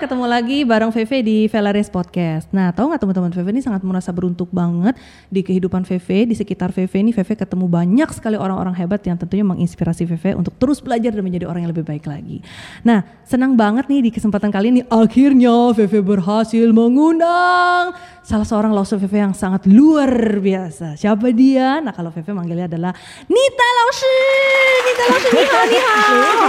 ketemu lagi bareng Veve di Velaris Podcast. Nah, tahu nggak teman-teman Veve ini sangat merasa beruntung banget di kehidupan Veve, di sekitar Veve ini Veve ketemu banyak sekali orang-orang hebat yang tentunya menginspirasi Veve untuk terus belajar dan menjadi orang yang lebih baik lagi. Nah, senang banget nih di kesempatan kali ini akhirnya Veve berhasil mengundang salah seorang Lausu Veve yang sangat luar biasa. Siapa dia? Nah, kalau Veve manggilnya adalah Nita Lausu. Nita Lausu, ni hao, ni hao.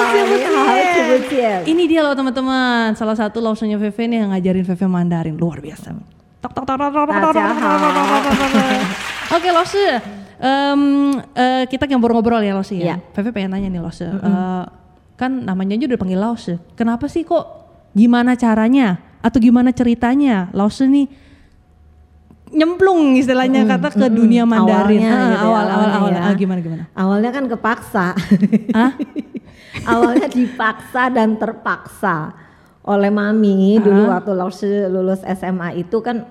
Ini dia loh teman-teman, salah satu satu lausnya Feve nih yang ngajarin Feve Mandarin. Luar biasa. Tok tok tok tok tok tok tok Oke, tok tok tok tok ngobrol-ngobrol ya tok ya. tok tok pengen nanya nih tok tok tok tok kan namanya tok udah panggil tok Kenapa sih kok gimana caranya atau gimana ceritanya nih nyemplung istilahnya hmm, kata ke hmm, dunia Mandarin awalnya, ah, gitu awal, ya, awal awal ya. ah, gimana gimana awalnya kan kepaksa ah? awalnya dipaksa dan terpaksa oleh mami dulu waktu lulus, lulus SMA itu kan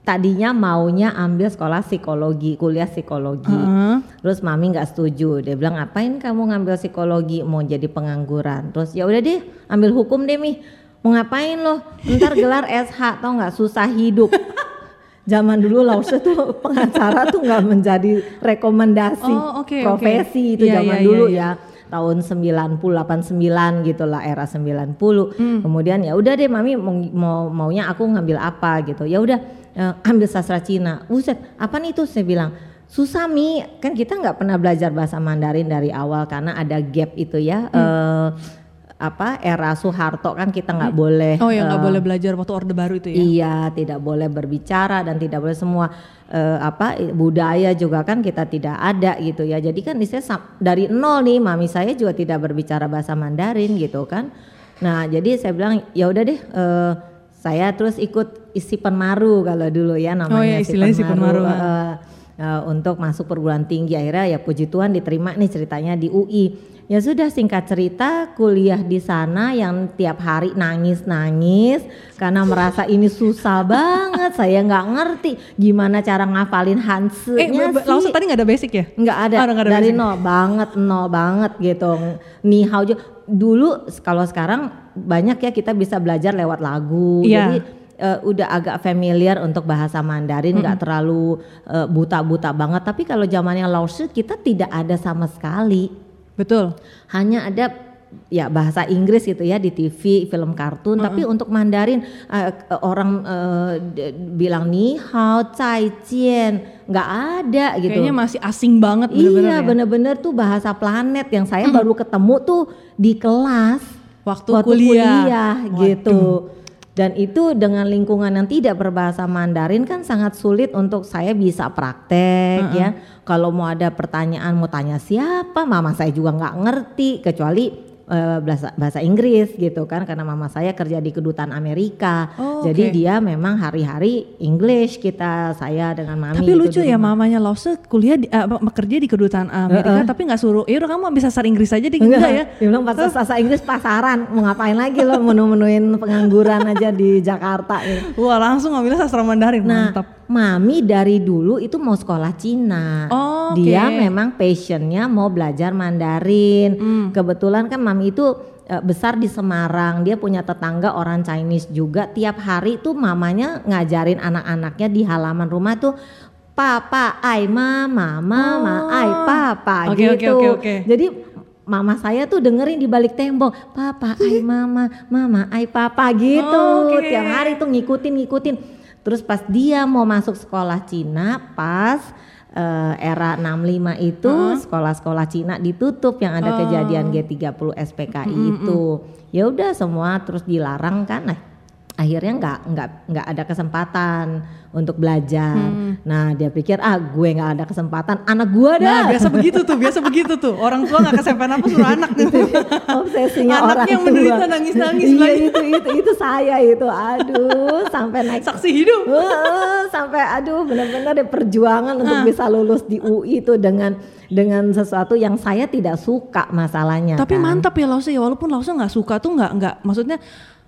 tadinya maunya ambil sekolah psikologi, kuliah psikologi. Heeh. Terus mami nggak setuju. Dia bilang ngapain kamu ngambil psikologi mau jadi pengangguran. Terus ya udah deh ambil hukum deh mi. Mau ngapain loh? Ntar gelar SH tau nggak susah hidup. Zaman dulu Lause tuh pengacara tuh nggak menjadi rekomendasi Oh, oke. profesi itu Iya, zaman iya, dulu iya, ya tahun 90 89 gitu lah era 90 Hmm. kemudian ya udah deh mami mau, mau- maunya aku ngambil apa gitu. Ya udah eh, ambil sastra Cina. Buset apa nih itu? Saya bilang susah mi. Kan kita nggak pernah belajar bahasa Mandarin dari awal karena ada gap itu ya Hmm. eh, apa era Soeharto kan kita nggak boleh Oh ya nggak eh, boleh belajar waktu Orde Baru itu ya? Iya, tidak boleh berbicara dan tidak boleh semua eh, apa budaya juga kan kita tidak ada gitu ya. Jadi kan saya sam- dari nol nih, mami saya juga tidak berbicara bahasa Mandarin gitu kan. Nah, jadi saya bilang ya udah deh eh, saya terus ikut isi penmaru kalau dulu ya namanya Oh ya, istilahnya Sipenmaru, eh, eh, eh, untuk masuk perguruan tinggi akhirnya ya puji Tuhan diterima nih ceritanya di UI. Ya sudah singkat cerita kuliah di sana yang tiap hari nangis-nangis karena merasa ini susah banget saya nggak ngerti gimana cara ngafalin Eh, Hanse-nya ba- sih. Lause tadi nggak ada basic ya? Nggak ada, Oh, ada dari basic. nol banget, nol banget gitu. Ni hao juga. Dulu kalau sekarang banyak ya kita bisa belajar lewat lagu. Iya. Jadi eh, udah agak familiar untuk bahasa Mandarin, nggak terlalu eh, buta-buta banget. Tapi kalau zamannya Laoshi kita tidak ada sama sekali. Betul. Hanya ada ya bahasa Inggris gitu ya di TV, film kartun. Tapi untuk Mandarin eh, orang d- bilang ni hao, zai jian, nggak ada gitu. Kayaknya masih asing banget bener-bener Iya ya. bener-bener tuh bahasa planet yang saya baru ketemu tuh di kelas Waktu kuliah. gitu. Dan itu dengan lingkungan yang tidak berbahasa Mandarin kan sangat sulit untuk saya bisa praktek ya. Kalau mau ada pertanyaan mau tanya siapa, mama saya juga nggak ngerti kecuali eh, bahasa bahasa Inggris gitu kan karena mama saya kerja di kedutaan Amerika. Oh, Jadi oke. dia memang hari-hari English kita saya dengan mami Tapi lucu ya rumah. mamanya Lause kuliah di, eh, apa, kerja di kedutaan Amerika tapi nggak suruh ya udah kamu ambil sasar Inggris aja di enggak ya. Dia bilang bahasa bahasa Inggris pasaran, mau ngapain lagi lo menu-menuin pengangguran aja di Jakarta gitu. Wah langsung ngambilnya sastra Mandarin Nah, mantap. mami dari dulu itu mau sekolah Cina. Oh, oke. Dia memang passionnya mau belajar Mandarin. Hmm. Kebetulan kan mami itu eh, besar di Semarang. Dia punya tetangga orang Chinese juga. Tiap hari tuh mamanya ngajarin anak-anaknya di halaman rumah tuh papa, ai mama, mama, ai papa Oh. Oke, gitu. oke, oke. Jadi mama saya tuh dengerin di balik tembok, papa, ai mama, mama, ai papa gitu. Oke. Tiap hari tuh ngikutin ngikutin. Terus pas dia mau masuk sekolah Cina, pas eh, era 65 itu sekolah-sekolah Cina ditutup yang ada kejadian G30 SPKI itu. Ya udah semua terus dilarang kan. Nah, akhirnya nggak nggak nggak ada kesempatan untuk belajar. Nah dia pikir ah gue nggak ada kesempatan, anak gue Nah dah. biasa begitu tuh, biasa begitu tuh. Orang tua nggak kesampaian apa suruh anak nih. obsesinya Anak orang yang tua. menderita nangis-nangis iya, itu itu itu saya itu aduh sampai naik Saksi hidup. Heeh, sampai aduh benar-benar deh perjuangan untuk Ah. bisa lulus di UI itu dengan dengan sesuatu yang saya tidak suka masalahnya Tapi kan. mantap ya Lause ya walaupun Lause nggak suka tuh nggak nggak maksudnya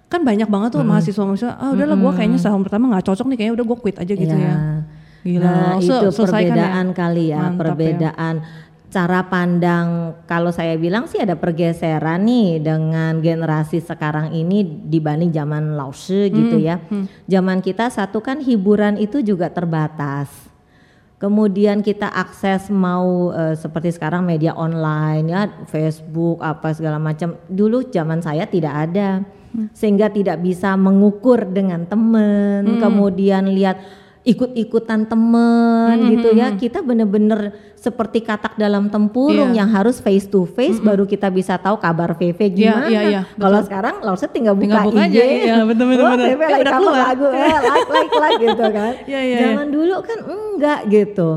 kan banyak banget tuh mahasiswa mahasiswa ah udahlah gue kayaknya setahun pertama nggak cocok nih kayaknya udah gue quit aja gitu Iya. ya. Gila, Nah, Lause itu ya. perbedaan kali ya, Mantap ya. perbedaan. cara pandang kalau saya bilang sih ada pergeseran nih dengan generasi sekarang ini dibanding zaman Laoshi gitu ya. Zaman kita satu kan hiburan itu juga terbatas. Kemudian kita akses mau eh, seperti sekarang media online ya, Facebook apa segala macam. Dulu zaman saya tidak ada. Sehingga tidak bisa mengukur dengan teman, kemudian lihat ikut-ikutan temen gitu ya. Kita bener-bener seperti katak dalam tempurung Iya. yang harus face to face baru kita bisa tahu kabar VV Iya, gimana. iya, iya, Kalau sekarang Lauset tinggal buka Tinggal buka IG. aja, iya, bener, bener, Wah. VV lagi keluar. lagu, eh, like, like, like gitu kan. Iya, iya, Zaman dulu kan enggak gitu.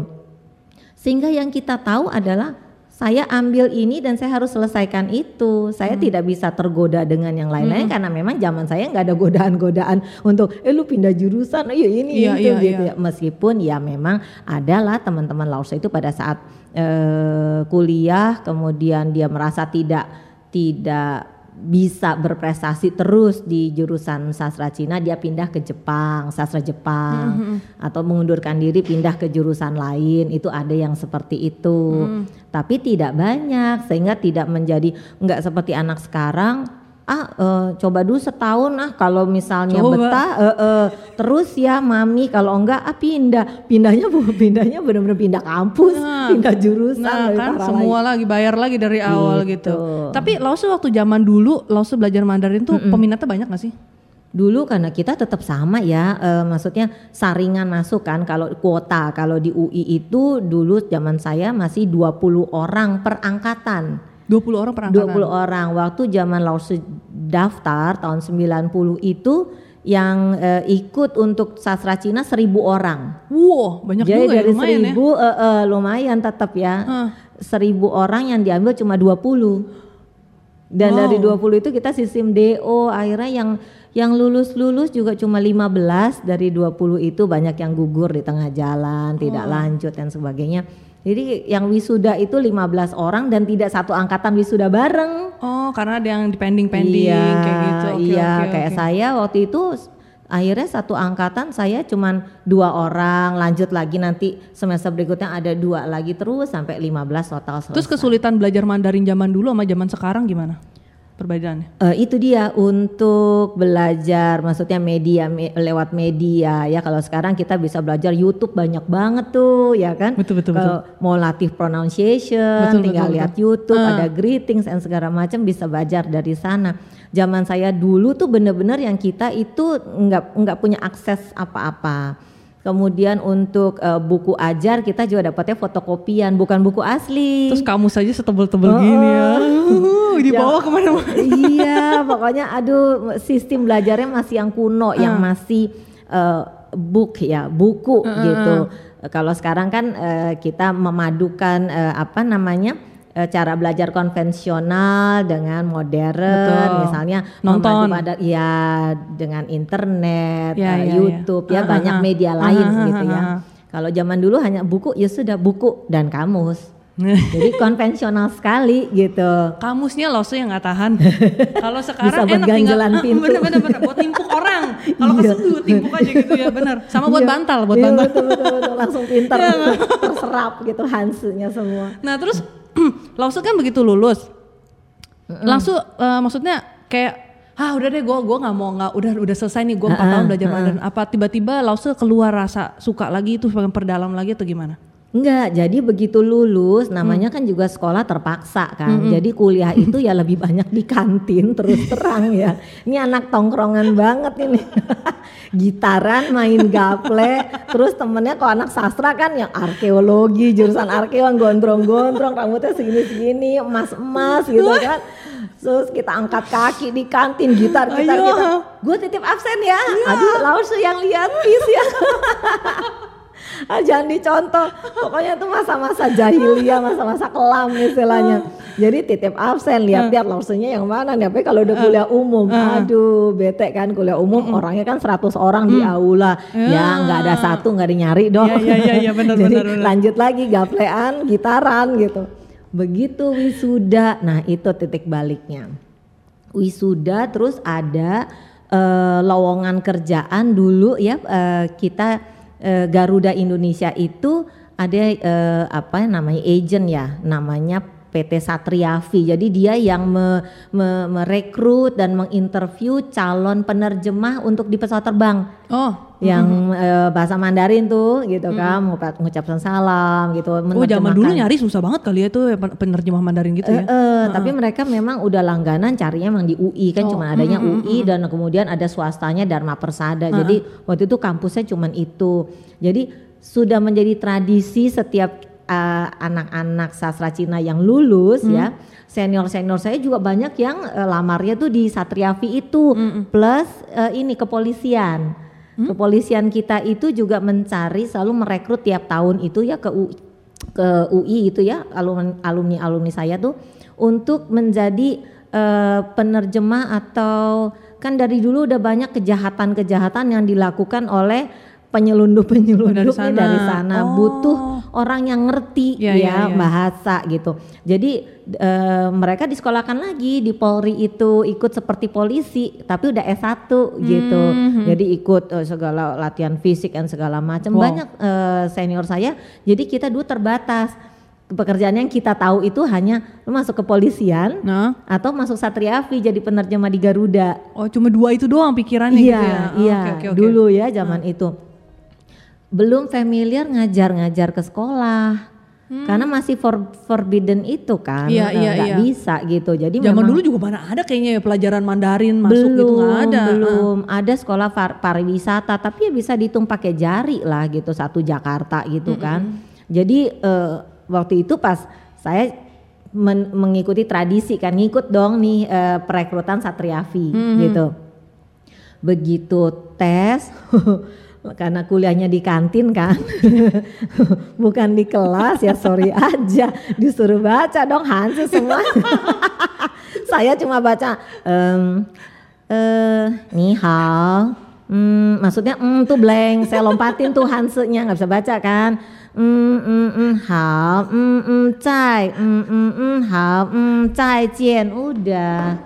Sehingga yang kita tahu adalah saya ambil ini dan saya harus selesaikan itu. Saya Hmm. tidak bisa tergoda dengan yang lain-lain karena memang zaman saya nggak ada godaan-godaan untuk eh lu pindah jurusan, ayo ini Iya, itu iya, gitu iya. ya. Meskipun ya memang adalah teman-teman Lausa itu pada saat eh, kuliah kemudian dia merasa tidak tidak bisa berprestasi terus di jurusan sastra Cina dia pindah ke Jepang sastra Jepang. Atau mengundurkan diri pindah ke jurusan lain itu ada yang seperti itu. Tapi tidak banyak sehingga tidak menjadi nggak seperti anak sekarang ah eh, coba dulu setahun ah kalau misalnya Coba. betah eh, eh, terus ya mami kalau enggak ah pindah pindahnya bu- pindahnya benar-benar pindah kampus Nah, pindah jurusan Nah kan semua lagi. lagi bayar lagi dari awal Gitu. gitu. Tapi Lause waktu zaman dulu Lause belajar Mandarin tuh peminatnya banyak gak sih? Dulu karena kita tetap sama ya, eh, maksudnya saringan masuk kan kalau kuota. Kalau di UI itu dulu zaman saya masih 20 orang per angkatan. 20 orang per 20 angkatan. orang. Waktu zaman Lause daftar tahun 90 itu yang eh, ikut untuk sastra Cina 1000 orang. Wow, banyak Jadi juga ya, dari lumayan ya. seribu eh, eh, lumayan tetap ya. Hah. Seribu orang yang diambil cuma 20. Dan dari 20 itu kita sistem DO akhirnya yang yang lulus-lulus juga cuma 15 dari 20 itu banyak yang gugur di tengah jalan, tidak Oh. lanjut dan sebagainya. Jadi yang wisuda itu 15 orang dan tidak satu angkatan wisuda bareng. Oh, karena ada yang dipending-pending iya, kayak gitu. Oke, iya, oke, kayak oke. saya waktu itu akhirnya satu angkatan saya cuman dua orang, lanjut lagi nanti semester berikutnya ada dua lagi terus sampai 15 total selesai. Terus kesulitan belajar Mandarin zaman dulu sama zaman sekarang gimana? Perbedaannya? Eh, itu dia untuk belajar maksudnya media me- lewat media ya kalau sekarang kita bisa belajar YouTube banyak banget tuh ya kan Betul, betul, Kalau mau latih pronunciation Betul, tinggal betul, lihat betul. YouTube Ah. ada greetings dan segala macam bisa belajar dari sana zaman saya dulu tuh bener-bener yang kita itu nggak nggak punya akses apa-apa kemudian untuk eh, buku ajar kita juga dapatnya fotokopian bukan buku asli Terus kamu saja setebel-tebel Oh, gini ya. oh. Dibawa Ya. ke mana-mana. iya, pokoknya aduh sistem belajarnya masih yang kuno, yang masih eh, book ya, buku gitu. Kalau sekarang kan eh, kita memadukan eh, apa namanya? Eh, cara belajar konvensional dengan modern Betul. misalnya Nonton. pada ya dengan internet, Ya, eh, ya, ya. YouTube ya Ah, banyak ah, media Ah, lain ah, gitu ya. Kalau zaman dulu hanya buku ya sudah buku dan kamus. Jadi konvensional sekali gitu. Kamusnya Lause yang nggak tahan. Kalau Bisa sekarang buat enak tinggal pintu. bener-bener bener buat timpuk orang. Kalau Iya. kesudut timpuk aja gitu ya bener. Sama buat Iya. bantal, buat Iya, bantal. Betul, betul, betul. langsung pintar, Iya, terserap gitu hansunya semua. Nah terus Lause kan begitu lulus, langsung eh, maksudnya kayak ah udah deh gue gua nggak mau nggak udah udah selesai nih gue empat tahun belajar Mandarin apa tiba-tiba Lause keluar rasa suka lagi itu pengen perdalam lagi atau gimana? Enggak, jadi begitu lulus namanya kan juga sekolah terpaksa kan. Jadi kuliah itu ya lebih banyak di kantin terus terang ya. Ini anak tongkrongan banget ini. Gitaran, main gaple, terus temennya kok anak sastra kan yang arkeologi, jurusan arkeo yang gondrong-gondrong, rambutnya segini-segini, emas-emas gitu kan. Terus kita angkat kaki di kantin gitar gitar kita. Gue titip absen ya. Aduh, Lausu yang lihat please ya. Ah, jangan dicontoh. Pokoknya itu masa-masa jahiliyah, masa-masa kelam istilahnya. Jadi titip absen, lihat-lihat lausunya yang mana nih. Tapi kalau udah kuliah umum, aduh bete kan kuliah umum orangnya kan 100 orang di aula. Ya nggak ada satu nggak ada nyari dong. Iya, iya, iya, iya, benar, Jadi benar, benar. lanjut lagi gaplean, gitaran gitu. Begitu wisuda, nah itu titik baliknya wisuda terus ada eh, lowongan kerjaan dulu ya eh, kita eh, Garuda Indonesia itu ada eh, apa namanya agent ya, namanya PT Satriavi. Jadi dia yang me- me- merekrut dan menginterview calon penerjemah untuk di pesawat terbang Oh, yang eh, bahasa Mandarin tuh gitu kan, mengucap- mengucapkan salam gitu. oh zaman dulu nyari susah banget kali ya tuh pen- penerjemah Mandarin gitu ya. Eh, eh, tapi mereka memang udah langganan carinya memang di UI kan Oh, cuma adanya UI dan kemudian ada swastanya Dharma Persada. Jadi waktu itu kampusnya cuma itu. Jadi sudah menjadi tradisi setiap eh, anak-anak sastra Cina yang lulus ya. Senior-senior saya juga banyak yang eh, lamarnya tuh di Satriavi itu plus eh, ini kepolisian. Kepolisian kita itu juga mencari selalu merekrut tiap tahun itu ya ke UI ke UI itu ya alumni alumni alumni saya tuh untuk menjadi eh, penerjemah atau kan dari dulu udah banyak kejahatan-kejahatan yang dilakukan oleh penyelundup-penyelundup Dari nih dari sana. sana Oh. butuh orang yang ngerti Iya, ya iya, iya. bahasa gitu. Jadi eh, mereka disekolahkan lagi di Polri itu ikut seperti polisi tapi udah S1 gitu. Hmm, Jadi ikut eh, segala latihan fisik dan segala macam. Wow. Banyak eh, senior saya. Jadi kita dulu terbatas. Pekerjaan yang kita tahu itu hanya lu masuk kepolisian Nah, atau masuk Satriavi jadi penerjemah di Garuda. oh cuma dua itu doang pikirannya Iya, gitu ya. Oh, iya. oke, oke. Dulu ya zaman itu. Belum familiar ngajar-ngajar ke sekolah. Karena masih for, forbidden itu kan. Hmm. Iya, iya, nggak iya. bisa gitu. Jadi Zaman memang dulu juga mana ada kayaknya ya pelajaran Mandarin masuk belum, gitu nggak ada. Belum ada sekolah par- pariwisata, tapi ya bisa dihitung pakai jari lah gitu satu Jakarta gitu kan. Jadi eh, waktu itu pas saya men- mengikuti tradisi kan ngikut dong nih eh, perekrutan Satriavi gitu. Begitu tes karena kuliahnya di kantin kan? Bukan di kelas ya sorry aja. Disuruh baca dong Hansi semua. Saya cuma baca em eh ni hao Hmm, maksudnya mm, tuh blank saya lompatin tuh Hansenya nggak bisa baca kan? Mm, mm, mm, hao mm, mm, cai mm, mm, mm, hao mm, cai jian udah.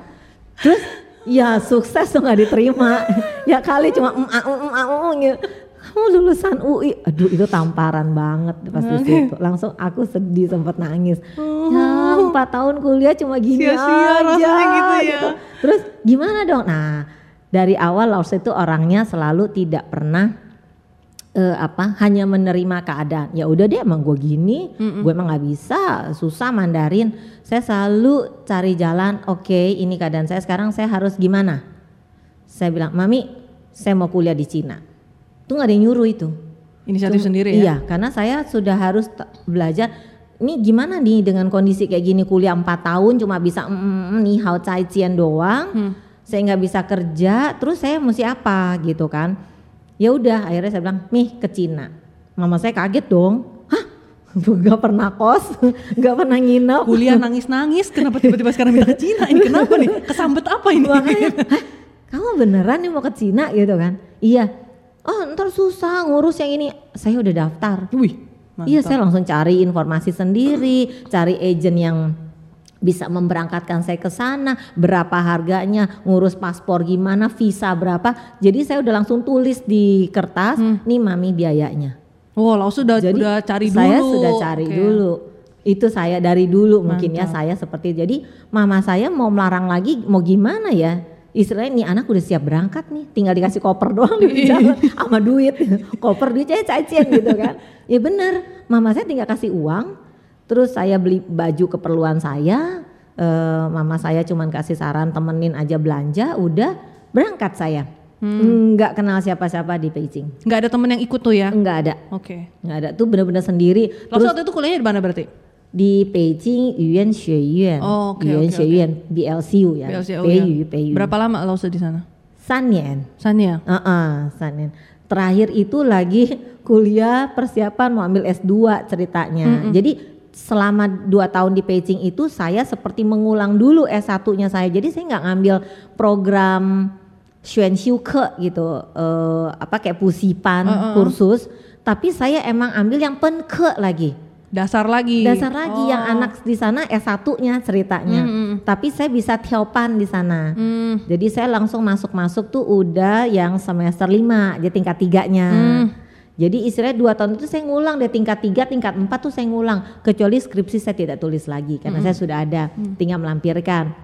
Terus ya sukses tuh nggak diterima. Ya kali cuma mm, ah, mm, mm, ah, gitu. Kamu lulusan UI aduh itu tamparan banget pas di situ. Langsung aku sedih sempat nangis. Ya empat tahun kuliah cuma gini Sia-sia aja gitu ya. terus gimana dong? Nah dari awal Laos itu orangnya selalu tidak pernah eh, apa hanya menerima keadaan ya udah deh emang gue gini gue emang nggak bisa susah Mandarin saya selalu cari jalan oke ini keadaan saya sekarang saya harus gimana saya bilang mami saya mau kuliah di Cina tuh nggak ada yang nyuruh itu Inisiatif Cuma- sendiri ya. Iya, karena saya sudah harus belajar. Ini gimana nih dengan kondisi kayak gini kuliah 4 tahun cuma bisa mm, mm, mm, nih hao cai cian doang. Hmm. Saya nggak bisa kerja, terus saya mesti apa gitu kan? Ya udah, akhirnya saya bilang, "Nih ke Cina." Mama saya kaget dong. Hah? Gak pernah kos, gak pernah nginep. Kuliah nangis-nangis, kenapa tiba-tiba sekarang minta ke Cina? Ini kenapa nih? Kesambet apa ini? Makanya, Hah, kamu beneran nih mau ke Cina gitu kan? Iya. Oh ntar susah ngurus yang ini. Saya udah daftar. Wih, Iya mantap. saya langsung cari informasi sendiri, cari agent yang bisa memberangkatkan saya ke sana, berapa harganya, ngurus paspor gimana, visa berapa. Jadi saya udah langsung tulis di kertas, nih mami biayanya. Oh, langsung udah, Jadi udah cari dulu. Saya sudah cari Oke. dulu. Itu saya dari dulu mungkin ya saya seperti jadi mama saya mau melarang lagi mau gimana ya? Istilahnya nih anak udah siap berangkat nih, tinggal dikasih koper doang di jalan sama duit. koper duitnya cacian gitu kan. Ya bener, mama saya tinggal kasih uang, terus saya beli baju keperluan saya, eh, mama saya cuman kasih saran temenin aja belanja, udah berangkat saya. Enggak kenal siapa-siapa di Beijing. Nggak ada temen yang ikut tuh ya? Enggak ada. Oke. Nggak ada tuh bener-bener sendiri. Lalu waktu itu kuliahnya di mana berarti? di Beijing Yuan Xueyuan, Oh, oke, Yuan oke, Xueyuan, BLCU ya, BLCO Peiyu, ya. Peiyu. Berapa lama Laos di sana? Sanian, Sania. uh Sanian. Terakhir itu lagi kuliah persiapan mau ambil S2 ceritanya. Jadi selama dua tahun di Beijing itu saya seperti mengulang dulu S1-nya saya. Jadi saya nggak ngambil program Xuan Xiu Ke gitu, eh, apa kayak pusipan kursus, tapi saya emang ambil yang pen ke lagi. Dasar lagi. Dasar lagi yang Oh. anak di sana S1-nya ceritanya. Tapi saya bisa tiopan di sana. Hmm. Jadi saya langsung masuk-masuk tuh udah yang semester 5, jadi tingkat tiganya. Jadi istilahnya dua tahun itu saya ngulang deh tingkat tiga, tingkat empat tuh saya ngulang. Kecuali skripsi saya tidak tulis lagi karena saya sudah ada, tinggal melampirkan.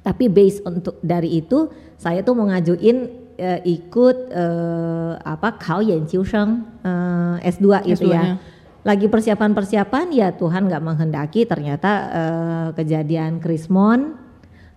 Tapi base untuk dari itu saya tuh mau ngajuin eh, ikut eh, apa Kau Yanqiu Sheng eh, S2 gitu S2-nya. ya. Lagi persiapan-persiapan ya Tuhan nggak menghendaki ternyata eh, kejadian Krismon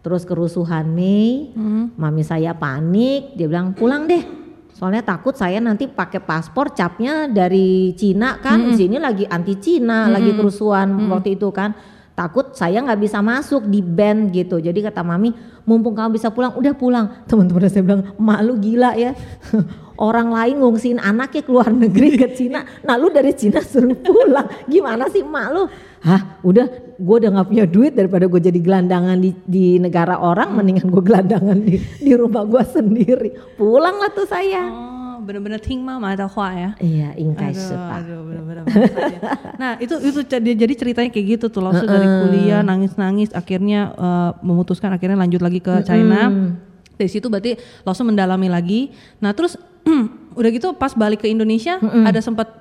terus kerusuhan Mei. Mami saya panik, dia bilang pulang deh. Soalnya takut saya nanti pakai paspor capnya dari Cina kan, di sini lagi anti Cina, lagi kerusuhan waktu itu kan. Takut saya nggak bisa masuk di band gitu. Jadi kata mami, mumpung kamu bisa pulang, udah pulang. Teman-teman saya bilang, malu gila ya. Orang lain ngungsiin anaknya ke luar negeri ke Cina. Nah lu dari Cina suruh pulang. Gimana sih mak lu? Hah udah gue udah nggak punya duit daripada gue jadi gelandangan di, di negara orang. Mendingan gue gelandangan di, di rumah gue sendiri. Pulang lah tuh saya. Oh, bener-bener ting mama ada hua ya. Iya ingkai sepa. aduh bener-bener bangsa ya. Nah itu itu jadi ceritanya kayak gitu tuh langsung dari kuliah nangis-nangis akhirnya eh, memutuskan akhirnya lanjut lagi ke China. Dari situ berarti langsung mendalami lagi. Nah terus udah gitu pas balik ke Indonesia ada sempat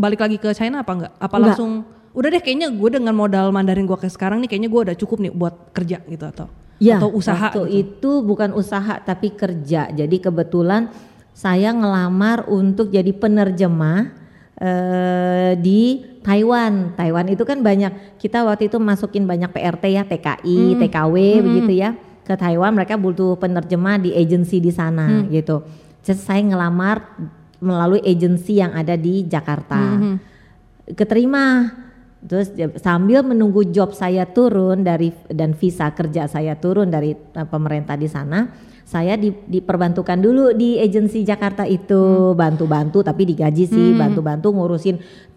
balik lagi ke China apa enggak? Apa Enggak. langsung udah deh kayaknya gue dengan modal Mandarin gue kayak sekarang nih kayaknya gue udah cukup nih buat kerja gitu atau Ya, atau usaha waktu gitu. itu bukan usaha tapi kerja. Jadi kebetulan saya ngelamar untuk jadi penerjemah eh, di Taiwan. Taiwan itu kan banyak. Kita waktu itu masukin banyak PRT ya, TKI, TKW begitu ya. Ke Taiwan mereka butuh penerjemah di agensi di sana gitu. Jadi saya ngelamar melalui agensi yang ada di Jakarta. Keterima Terus sambil menunggu job saya turun dari dan visa kerja saya turun dari eh, pemerintah di sana, saya di, diperbantukan dulu di agensi Jakarta itu. Bantu-bantu tapi digaji sih bantu-bantu ngurusin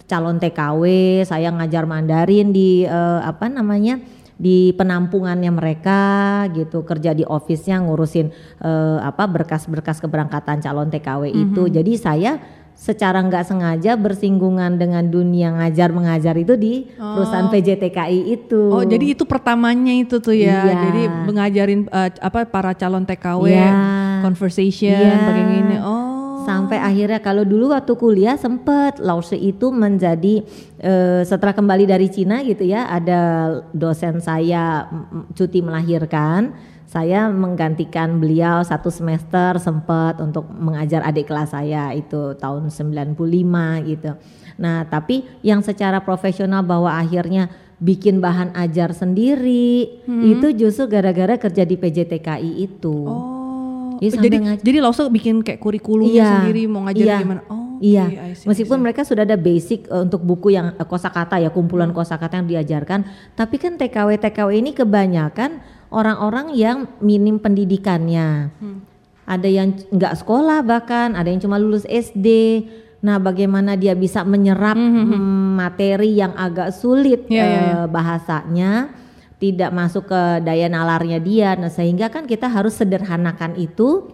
calon TKW, saya ngajar Mandarin di eh, apa namanya di penampungannya mereka gitu kerja di office-nya ngurusin eh, apa berkas-berkas keberangkatan calon TKW itu. Jadi saya secara nggak sengaja bersinggungan dengan dunia ngajar mengajar itu di perusahaan PJTKI itu. Oh, jadi itu pertamanya itu tuh ya. Iya. Jadi mengajarin eh, apa para calon TKW, Iya. conversation, Iya. bagian ini. Oh. Sampai akhirnya kalau dulu waktu kuliah sempet Lause itu menjadi eh, setelah kembali dari Cina gitu ya ada dosen saya cuti melahirkan saya menggantikan beliau satu semester sempat untuk mengajar adik kelas saya itu tahun 95 gitu. Nah tapi yang secara profesional bahwa akhirnya bikin bahan ajar sendiri itu justru gara-gara kerja di PJTKI itu. Oh. Jadi ngaj- jadi Lauso bikin kayak kurikulumnya Iya, sendiri mau ngajar iya, gimana. Oh. Iya, see, meskipun mereka sudah ada basic eh, untuk buku yang eh, kosakata ya kumpulan kosakata yang diajarkan, tapi kan TKW TKW ini kebanyakan orang-orang yang minim pendidikannya. Hmm. Ada yang nggak sekolah bahkan, ada yang cuma lulus SD. Nah, bagaimana dia bisa menyerap mm, materi yang agak sulit Hmm, Iya, iya, eh, bahasanya, tidak masuk ke daya nalarnya dia. Nah, sehingga kan kita harus sederhanakan itu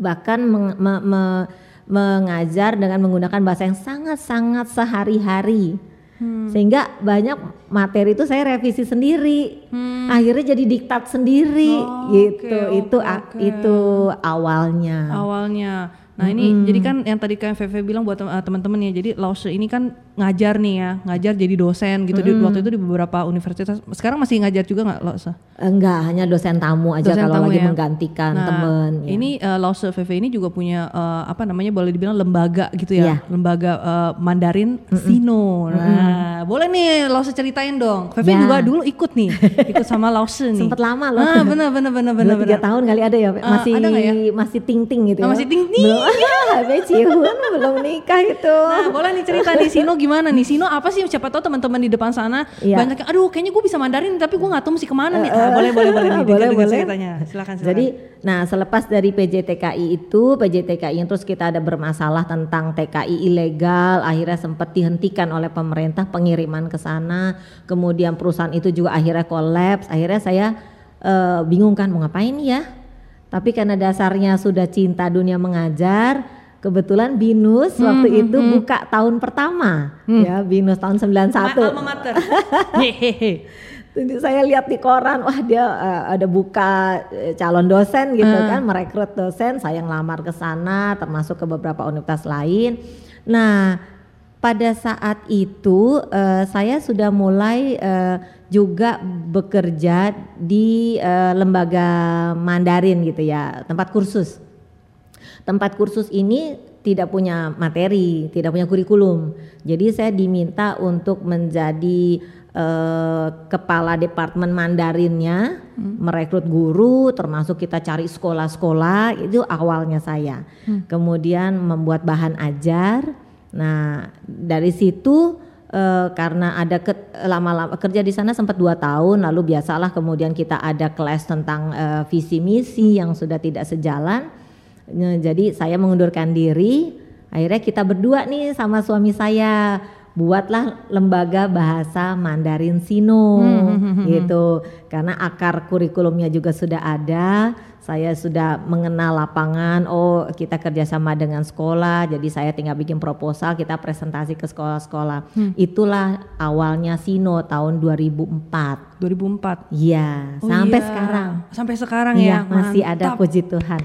bahkan meng- me- me- mengajar dengan menggunakan bahasa yang sangat-sangat sehari-hari. Hmm. Sehingga banyak materi itu saya revisi sendiri. Akhirnya jadi diktat sendiri Hmm. Oh, gitu. oke, itu oke, a- oke. itu awalnya. awalnya. Nah ini jadi kan yang tadi kan VV bilang buat eh, teman-teman ya, jadi Lause ini kan ngajar nih ya, ngajar jadi dosen gitu di waktu itu di beberapa universitas. Sekarang masih ngajar juga nggak Lause? Enggak, hanya dosen tamu aja Dosen kalau tamu lagi ya. menggantikan Nah, temen. ya. Ini uh, Lause VV ini juga punya eh, apa namanya boleh dibilang lembaga gitu ya, Iya. lembaga eh, Mandarin Sino. Nah, boleh nih Lause ceritain dong. VV Ya. juga dulu ikut nih, ikut sama Lause nih. Sempet lama loh. Ah, bener bener bener bener. Tiga tahun kali ada ya, Ah, masih ada nggak ya? masih ting ting gitu. Ah, ya. masih ting-ting. Belum, Habis Cihun belum nikah itu. Nah, boleh nih cerita nih Sino gimana nih? Sino apa sih? Siapa tahu teman-teman di depan sana Iya. banyak yang aduh kayaknya gue bisa Mandarin tapi gue nggak tahu mesti ke mana nih. Ah, boleh boleh boleh nih. boleh boleh. ceritanya. Silakan silakan. Jadi, nah selepas dari PJTKI itu, PJTKI yang terus kita ada bermasalah tentang TKI ilegal, akhirnya sempat dihentikan oleh pemerintah pengiriman ke sana. Kemudian perusahaan itu juga akhirnya kolaps. Akhirnya saya eh, bingung kan mau ngapain ya? Tapi karena dasarnya sudah cinta dunia mengajar, kebetulan Binus Hmm, waktu itu buka tahun pertama, ya Binus tahun 91. Ma- alma mater. Hehehe. Jadi saya lihat di koran, wah dia eh, ada buka eh, calon dosen gitu kan, merekrut dosen. Saya ngelamar ke sana, termasuk ke beberapa universitas lain. Nah, pada saat itu uh, saya sudah mulai uh, juga bekerja di uh, lembaga Mandarin gitu ya, tempat kursus. Tempat kursus ini tidak punya materi, tidak punya kurikulum. Jadi saya diminta untuk menjadi uh, kepala departemen Mandarinnya, hmm. merekrut guru, termasuk kita cari sekolah-sekolah itu awalnya saya. Hmm. Kemudian membuat bahan ajar Nah dari situ uh, karena ada ke, lama-lama kerja di sana sempat dua tahun, lalu biasalah kemudian kita ada kelas tentang uh, visi misi yang sudah tidak sejalan. Nah, jadi saya mengundurkan diri. Akhirnya kita berdua nih sama suami saya buatlah lembaga bahasa Mandarin Sino hmm, hmm, hmm, hmm. gitu. Karena akar kurikulumnya juga sudah ada saya sudah mengenal lapangan oh kita kerjasama dengan sekolah jadi saya tinggal bikin proposal kita presentasi ke sekolah-sekolah hmm. itulah awalnya Sino tahun 2004 2004 iya oh sampai iya. sekarang sampai sekarang iya, ya masih Mantap. ada puji Tuhan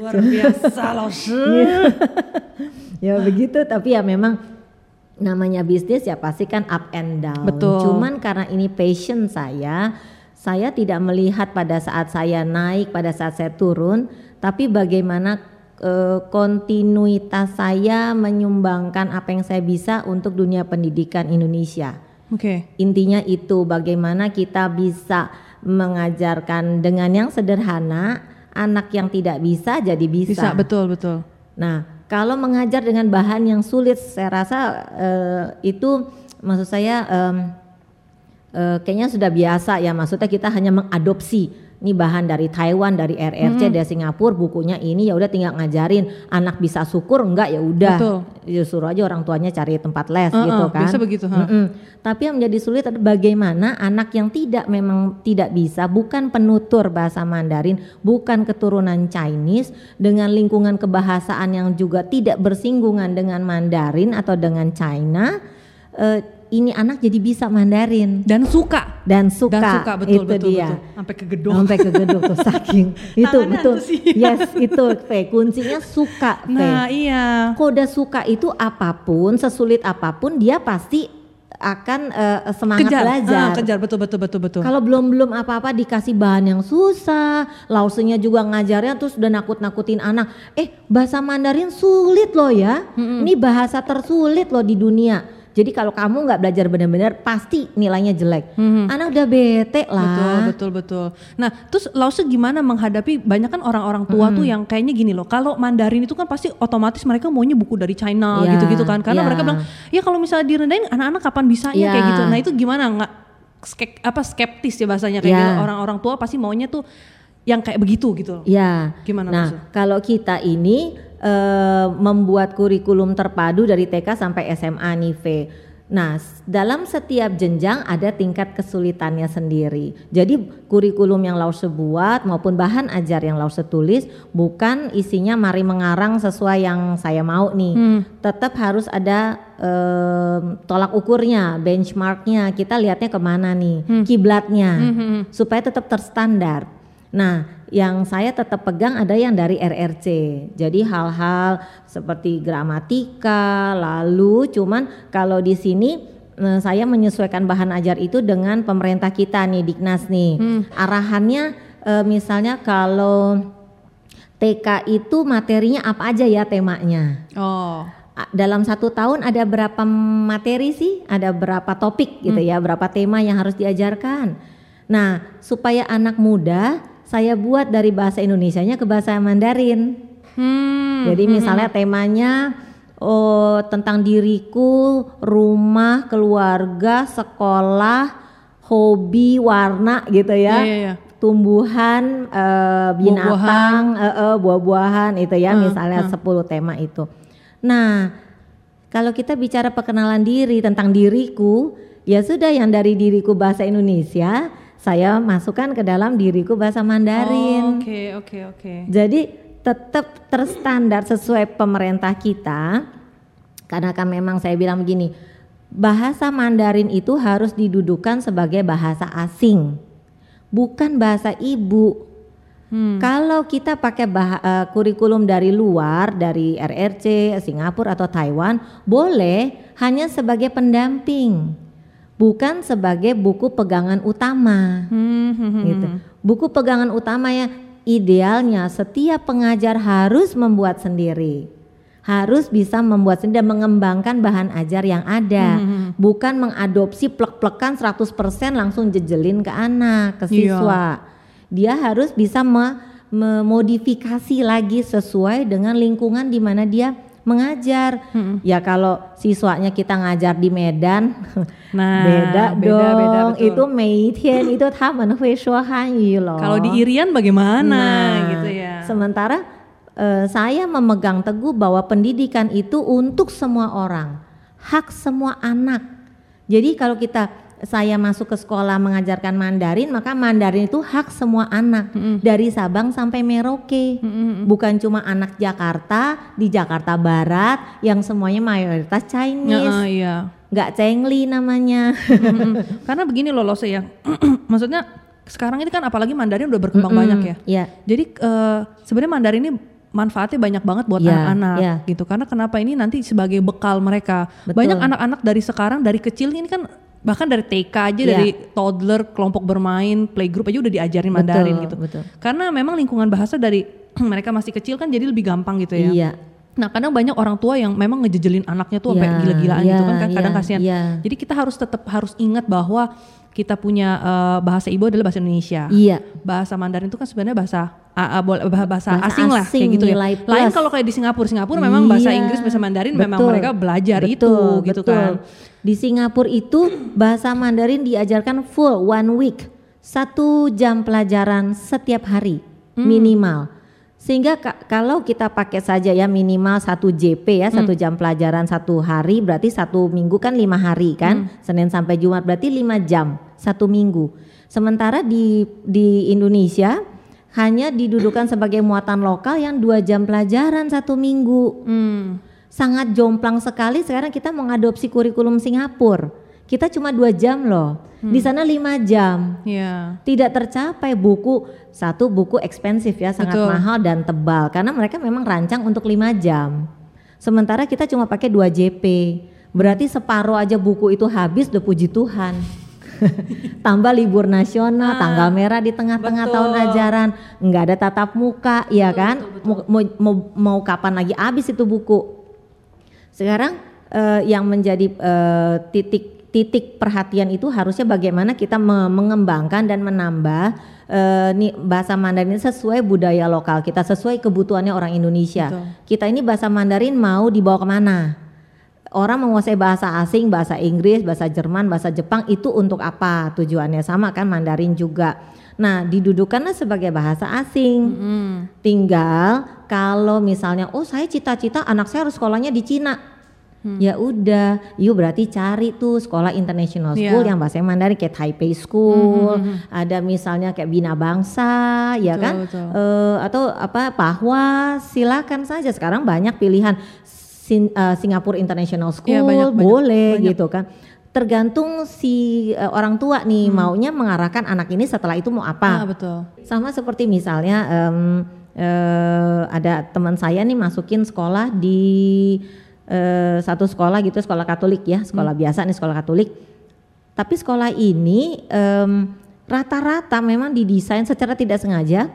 luar biasa loh ya begitu tapi ya memang namanya bisnis ya pasti kan up and down betul cuman karena ini passion saya saya tidak melihat pada saat saya naik, pada saat saya turun, tapi bagaimana e, kontinuitas saya menyumbangkan apa yang saya bisa untuk dunia pendidikan Indonesia. Oke. Okay. Intinya itu bagaimana kita bisa mengajarkan dengan yang sederhana, anak yang tidak bisa jadi bisa. Bisa, betul, betul. Nah, kalau mengajar dengan bahan yang sulit, saya rasa e, itu maksud saya e, uh, kayaknya sudah biasa ya. Maksudnya kita hanya mengadopsi ini bahan dari Taiwan dari RRC hmm. dari Singapura bukunya ini ya udah tinggal ngajarin anak bisa syukur enggak ya udah ya suruh aja orang tuanya cari tempat les uh, gitu kan bisa begitu uh. Mm tapi yang menjadi sulit adalah bagaimana anak yang tidak memang tidak bisa bukan penutur bahasa Mandarin bukan keturunan Chinese dengan lingkungan kebahasaan yang juga tidak bersinggungan dengan Mandarin atau dengan China uh, ini anak jadi bisa Mandarin dan suka dan suka, dan suka betul, itu betul, dia betul. sampai ke gedung sampai ke gedung tuh saking itu betul yes itu Fe kuncinya suka Fe. nah iya kode suka itu apa pun sesulit apa pun dia pasti akan uh, semangat kejar, belajar. Uh, kejar betul betul betul betul. Kalau belum belum apa apa dikasih bahan yang susah, lausenya juga ngajarnya terus udah nakut nakutin anak. Eh bahasa Mandarin sulit loh ya. -hmm. Ini bahasa tersulit loh di dunia jadi kalau kamu nggak belajar benar-benar pasti nilainya jelek. Hmm. Anak udah bete lah. Betul betul betul. Nah terus Lause gimana menghadapi banyak kan orang-orang tua hmm. tuh yang kayaknya gini loh. Kalau Mandarin itu kan pasti otomatis mereka maunya buku dari China gitu gitu-gitu kan. Karena yeah. mereka bilang ya kalau misalnya direndahin anak-anak kapan bisa yeah. kayak gitu. Nah itu gimana nggak skep, apa skeptis ya bahasanya kayak yeah. gitu. Orang-orang tua pasti maunya tuh yang kayak begitu gitu. Ya. Gimana Nah, kalau kita ini uh, membuat kurikulum terpadu dari TK sampai SMA nih, V. Nah, dalam setiap jenjang ada tingkat kesulitannya sendiri. Jadi kurikulum yang Lause buat maupun bahan ajar yang Lause tulis bukan isinya mari mengarang sesuai yang saya mau nih. Hmm. Tetap harus ada um, tolak ukurnya, benchmarknya. Kita lihatnya ke mana nih, hmm. kiblatnya, hmm, hmm, hmm. supaya tetap terstandar. Nah, yang saya tetap pegang ada yang dari RRC. Jadi hal-hal seperti gramatika, lalu cuman kalau di sini eh, saya menyesuaikan bahan ajar itu dengan pemerintah kita nih Diknas nih. Hmm. Arahannya eh, misalnya kalau TK itu materinya apa aja ya temanya? Oh dalam satu tahun ada berapa materi sih? Ada berapa topik gitu hmm. ya? Berapa tema yang harus diajarkan? Nah, supaya anak muda saya buat dari bahasa Indonesianya ke bahasa Mandarin. Hmm, Jadi hmm, misalnya hmm. temanya oh tentang diriku, rumah, keluarga, sekolah, hobi, warna gitu ya. Yeah, yeah, yeah. Tumbuhan, uh, binatang, buah-buahan, uh, uh, buah-buahan itu ya, uh, misalnya uh. 10 tema itu. Nah, kalau kita bicara perkenalan diri tentang diriku, ya sudah yang dari diriku bahasa Indonesia, saya masukkan ke dalam diriku bahasa Mandarin. Oke, oh, oke, okay, oke. Okay, okay. Jadi tetap terstandar sesuai pemerintah kita. Karena kan memang saya bilang begini, bahasa Mandarin itu harus didudukan sebagai bahasa asing, bukan bahasa ibu. Hmm. Kalau kita pakai bah- eh, kurikulum dari luar, dari RRC, Singapura atau Taiwan, boleh hanya sebagai pendamping, bukan sebagai buku pegangan utama. Hmm, hmm, hmm, Gitu. hmm. Buku pegangan utama ya idealnya setiap pengajar harus membuat sendiri. Harus bisa membuat sendiri dan mengembangkan bahan ajar yang ada, Hmm, bukan mengadopsi plek-plekan 100% langsung jejelin ke anak, ke Iya. siswa. Dia harus bisa me- memodifikasi lagi sesuai dengan lingkungan di mana dia mengajar. Hmm. Ya kalau siswanya kita ngajar di Medan, Nah, beda, beda, dong. beda, betul. itu 每天 itu 他们会说汉语 loh. Kalau di Irian bagaimana Nah, gitu ya. Sementara eh, saya memegang teguh bahwa pendidikan itu untuk semua orang, hak semua anak. Jadi kalau kita saya masuk ke sekolah mengajarkan Mandarin, maka Mandarin itu hak semua anak dari Sabang sampai Merauke. Bukan cuma anak Jakarta di Jakarta Barat yang semuanya mayoritas Chinese, ah, iya. nggak Cengli namanya. Mm-mm. Karena begini loh Lose ya. Maksudnya sekarang ini kan apalagi Mandarin udah berkembang banyak ya. Iya. Jadi eh, sebenarnya Mandarin ini manfaatnya banyak banget buat Ya, anak-anak ya. gitu. Karena kenapa ini nanti sebagai bekal mereka. Betul. Banyak anak-anak dari sekarang dari kecil ini kan bahkan dari TK aja Ya. dari toddler kelompok bermain playgroup aja udah diajarin Mandarin Betul, gitu. betul. Karena memang lingkungan bahasa dari mereka masih kecil kan jadi lebih gampang gitu ya. Iya. Nah kadang banyak orang tua yang memang ngejejelin anaknya tuh sampai Iya, gila-gilaan iya, gitu kan, kan kadang iya, kasihan. iya. Jadi kita harus tetap harus ingat bahwa kita punya eh, bahasa ibu adalah bahasa Indonesia. Iya. Bahasa Mandarin itu kan sebenarnya bahasa ah, ah, bah- bahasa, Bahasa asing lah asing, kayak gitu ya. nilai Lain plus. kalau kayak di Singapura, Singapura memang bahasa Iya, Inggris, bahasa Mandarin memang betul, mereka belajar itu betul, gitu betul. kan. Di Singapura itu bahasa Mandarin diajarkan full one week, satu jam pelajaran setiap hari Hmm. minimal. Sehingga ka- kalau kita pakai saja ya minimal satu JP ya Hmm. satu jam pelajaran satu hari berarti satu minggu kan lima hari kan Hmm. Senin sampai Jumat berarti lima jam satu minggu. Sementara di di Indonesia hanya didudukan sebagai muatan lokal yang dua jam pelajaran satu minggu Hmm. sangat jomplang sekali sekarang kita mengadopsi kurikulum Singapura. Kita cuma dua jam loh, di sana lima jam. Iya. Tidak tercapai buku satu buku ekspensif ya sangat Betul. mahal dan tebal karena mereka memang rancang untuk lima jam. Sementara kita cuma pakai 2 JP. Berarti separuh aja buku itu habis udah puji Tuhan. Tambah libur nasional, tanggal merah di tengah-tengah Ah, betul. tahun ajaran, nggak ada tatap muka, ya kan? Mau, mau, mau, mau kapan lagi habis itu buku? Sekarang eh, yang menjadi eh, titik titik perhatian itu harusnya bagaimana kita me- mengembangkan dan menambah eh, nih bahasa Mandarin ini sesuai budaya lokal kita, sesuai kebutuhannya orang Indonesia. Betul. Kita ini bahasa Mandarin mau dibawa ke mana? Orang menguasai bahasa asing, bahasa Inggris, bahasa Jerman, bahasa Jepang itu untuk apa tujuannya? Sama kan Mandarin juga. Nah, didudukanlah sebagai bahasa asing. Hmm. Tinggal kalau misalnya oh saya cita-cita anak saya harus sekolahnya di Cina. Ya udah, yuk berarti cari tuh sekolah international school Iya. yang bahasa Mandarin kayak Taipei School, ada misalnya kayak Bina Bangsa, ya Betul, kan? betul. Eh, atau apa Pahwa, silakan saja sekarang banyak pilihan Sin- eh, Singapore International School Iya, banyak, boleh banyak. gitu kan. Tergantung si eh, orang tua nih maunya mengarahkan anak ini setelah itu mau Ah, apa. betul. Sama seperti misalnya em, eh, ada teman saya nih masukin sekolah di eh, satu sekolah gitu sekolah Katolik ya sekolah biasa nih sekolah Katolik. Tapi sekolah ini rata-rata memang didesain secara tidak sengaja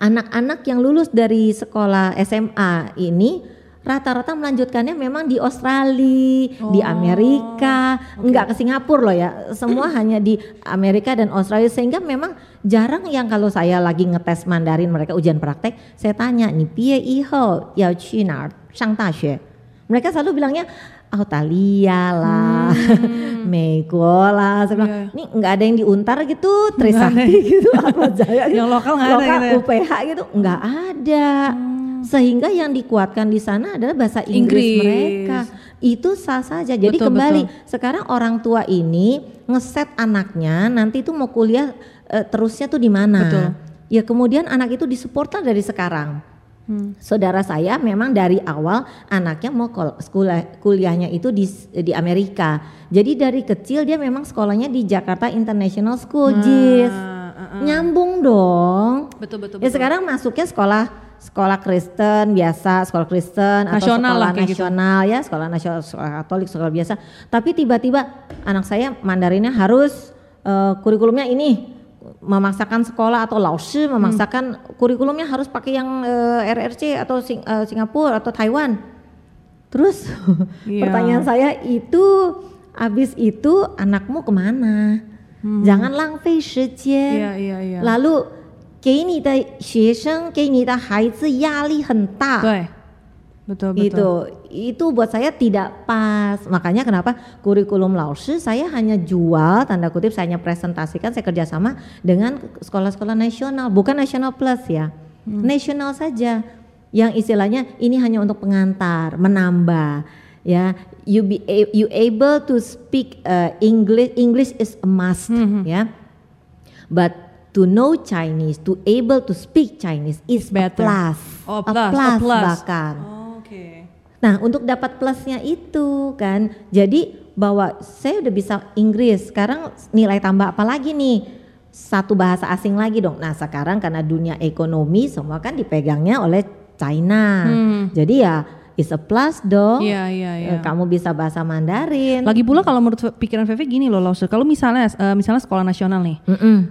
anak-anak yang lulus dari sekolah SMA ini rata-rata melanjutkannya memang di Australia, di Oh, Amerika, enggak ke Singapura loh ya. Semua hanya di Amerika dan Australia sehingga memang jarang yang kalau saya lagi ngetes Mandarin mereka ujian praktek, saya tanya nih, "Pie ihou yao qu nar shang daxue?" Mereka selalu bilangnya Australia lah, Mego lah. Saya bilang, Hmm. Iya. ini nggak ada yang diuntar gitu, Trisakti gitu, apa Jaya gitu. Yang lokal nggak ada Lokal, gitu ya? UPH gitu, nggak ada. Sehingga yang dikuatkan di sana adalah bahasa Inggris, Inggris. mereka. Itu sah saja. Jadi Betul, kembali, betul. sekarang orang tua ini ngeset anaknya nanti itu mau kuliah eh, terusnya tuh di mana. Ya kemudian anak itu disupportlah dari sekarang. Hmm. Saudara saya memang dari awal anaknya mau kol- sekolah kuliahnya itu di di Amerika. Jadi dari kecil dia memang sekolahnya di Jakarta International School, JIS. Nah, nyambung dong. Betul betul. Ya sekarang masuknya sekolah sekolah Kristen biasa, sekolah Kristen atau Nasional sekolah lah kayak gitu. nasional ya, sekolah nasional, sekolah Katolik, sekolah biasa. Tapi tiba-tiba anak saya Mandarinnya harus eh, kurikulumnya ini memaksakan sekolah atau laushi memaksakan kurikulumnya harus pakai yang eh, RRC atau Sing- eh, Singapura atau Taiwan. Terus Iya. pertanyaan saya itu habis itu anakmu kemana? Jangan lanfei 时间。 Iya iya iya. 然后给你的学生、给你的孩子压力很大， Betul. Betul betul. gitu. Itu buat saya tidak pas. Makanya kenapa kurikulum laushi saya hanya jual tanda kutip saya hanya presentasikan saya kerjasama dengan sekolah-sekolah nasional, bukan nasional plus ya, nasional saja. Yang istilahnya ini hanya untuk pengantar, menambah ya. You be a- you able to speak uh, English. English is a must ya. But to know Chinese, to able to speak Chinese is Better. a plus. Oh, A plus, oh, plus plus. bahkan. Oh. Nah, untuk dapat plusnya itu kan, jadi bahwa saya udah bisa Inggris, sekarang nilai tambah apa lagi nih? Satu bahasa asing lagi dong. Nah, sekarang karena dunia ekonomi semua kan dipegangnya oleh China. Hmm. Jadi ya is a plus dong. Iya iya iya. Eh, Kamu bisa bahasa Mandarin. Lagi pula kalau menurut pikiran Feve gini loh Lause, kalau misalnya eh, misalnya sekolah nasional nih,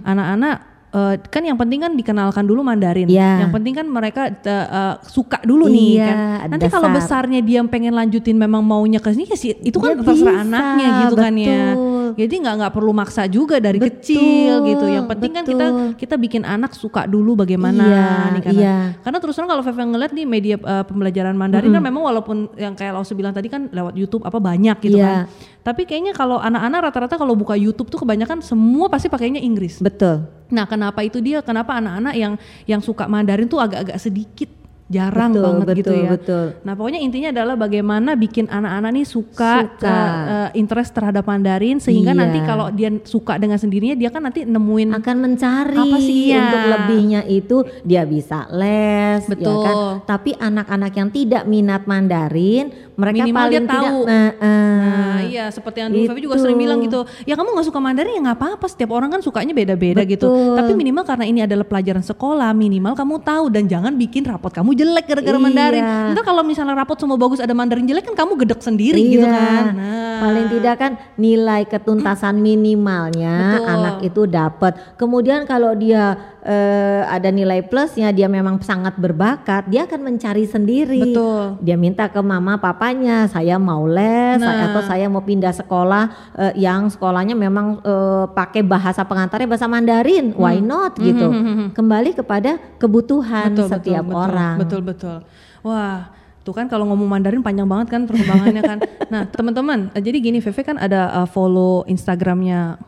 anak-anak eh, kan yang penting kan dikenalkan dulu Mandarin. Iya. Yang penting kan mereka eh, eh, suka dulu nih Iya, kan. Nanti kalau besarnya dia pengen lanjutin memang maunya ke sini ya sih itu kan Ya terserah bisa, anaknya gitu kan ya. betul. Jadi nggak nggak perlu maksa juga dari Betul, kecil gitu. Yang penting kan kita betul. kita bikin anak suka dulu bagaimana Iya, nih karena iya. karena terus terang kalau Feve ngeliat nih media eh, pembelajaran Mandarin kan memang walaupun yang kayak Lause bilang tadi kan lewat YouTube apa banyak gitu Iya. kan. Tapi kayaknya kalau anak-anak rata-rata kalau buka YouTube tuh kebanyakan semua pasti pakainya Inggris. Betul. Nah, kenapa itu dia? Kenapa anak-anak yang yang suka Mandarin tuh agak-agak sedikit jarang Betul, banget gitu betul, ya. betul. Nah, pokoknya intinya adalah bagaimana bikin anak-anak nih suka, Suka. eh, interest terhadap Mandarin sehingga Iya. nanti kalau dia suka dengan sendirinya dia kan nanti nemuin akan mencari Apa sih, ya? untuk lebihnya itu dia bisa les ya Betul. kan tapi anak-anak yang tidak minat Mandarin mereka Minimal paling dia tidak tahu. nah, eh, Nah, iya seperti yang dulu juga sering bilang gitu. Ya kamu nggak suka Mandarin ya nggak apa-apa. Setiap orang kan sukanya beda-beda gitu. Tapi minimal karena ini adalah pelajaran sekolah, minimal kamu tahu dan jangan bikin rapot kamu jelek gara-gara Iya. Mandarin. Ntar kalau misalnya rapot semua bagus ada Mandarin jelek kan kamu gedek sendiri gitu Iya. kan. Nah. Paling tidak kan nilai ketuntasan minimalnya Betul. anak itu dapat. Kemudian kalau dia eh, ada nilai plusnya, dia memang sangat berbakat, dia akan mencari sendiri. Betul. Dia minta ke mama papanya, saya mau les, Nah. atau saya mau pindah sekolah eh, yang sekolahnya memang eh, pakai bahasa pengantarnya bahasa Mandarin. Why not gitu? Kembali kepada kebutuhan Betul, setiap betul, orang. Betul betul. Wah, tuh kan kalau ngomong Mandarin panjang banget kan perkembangannya kan. Nah teman-teman, jadi gini Veve kan ada follow Instagramnya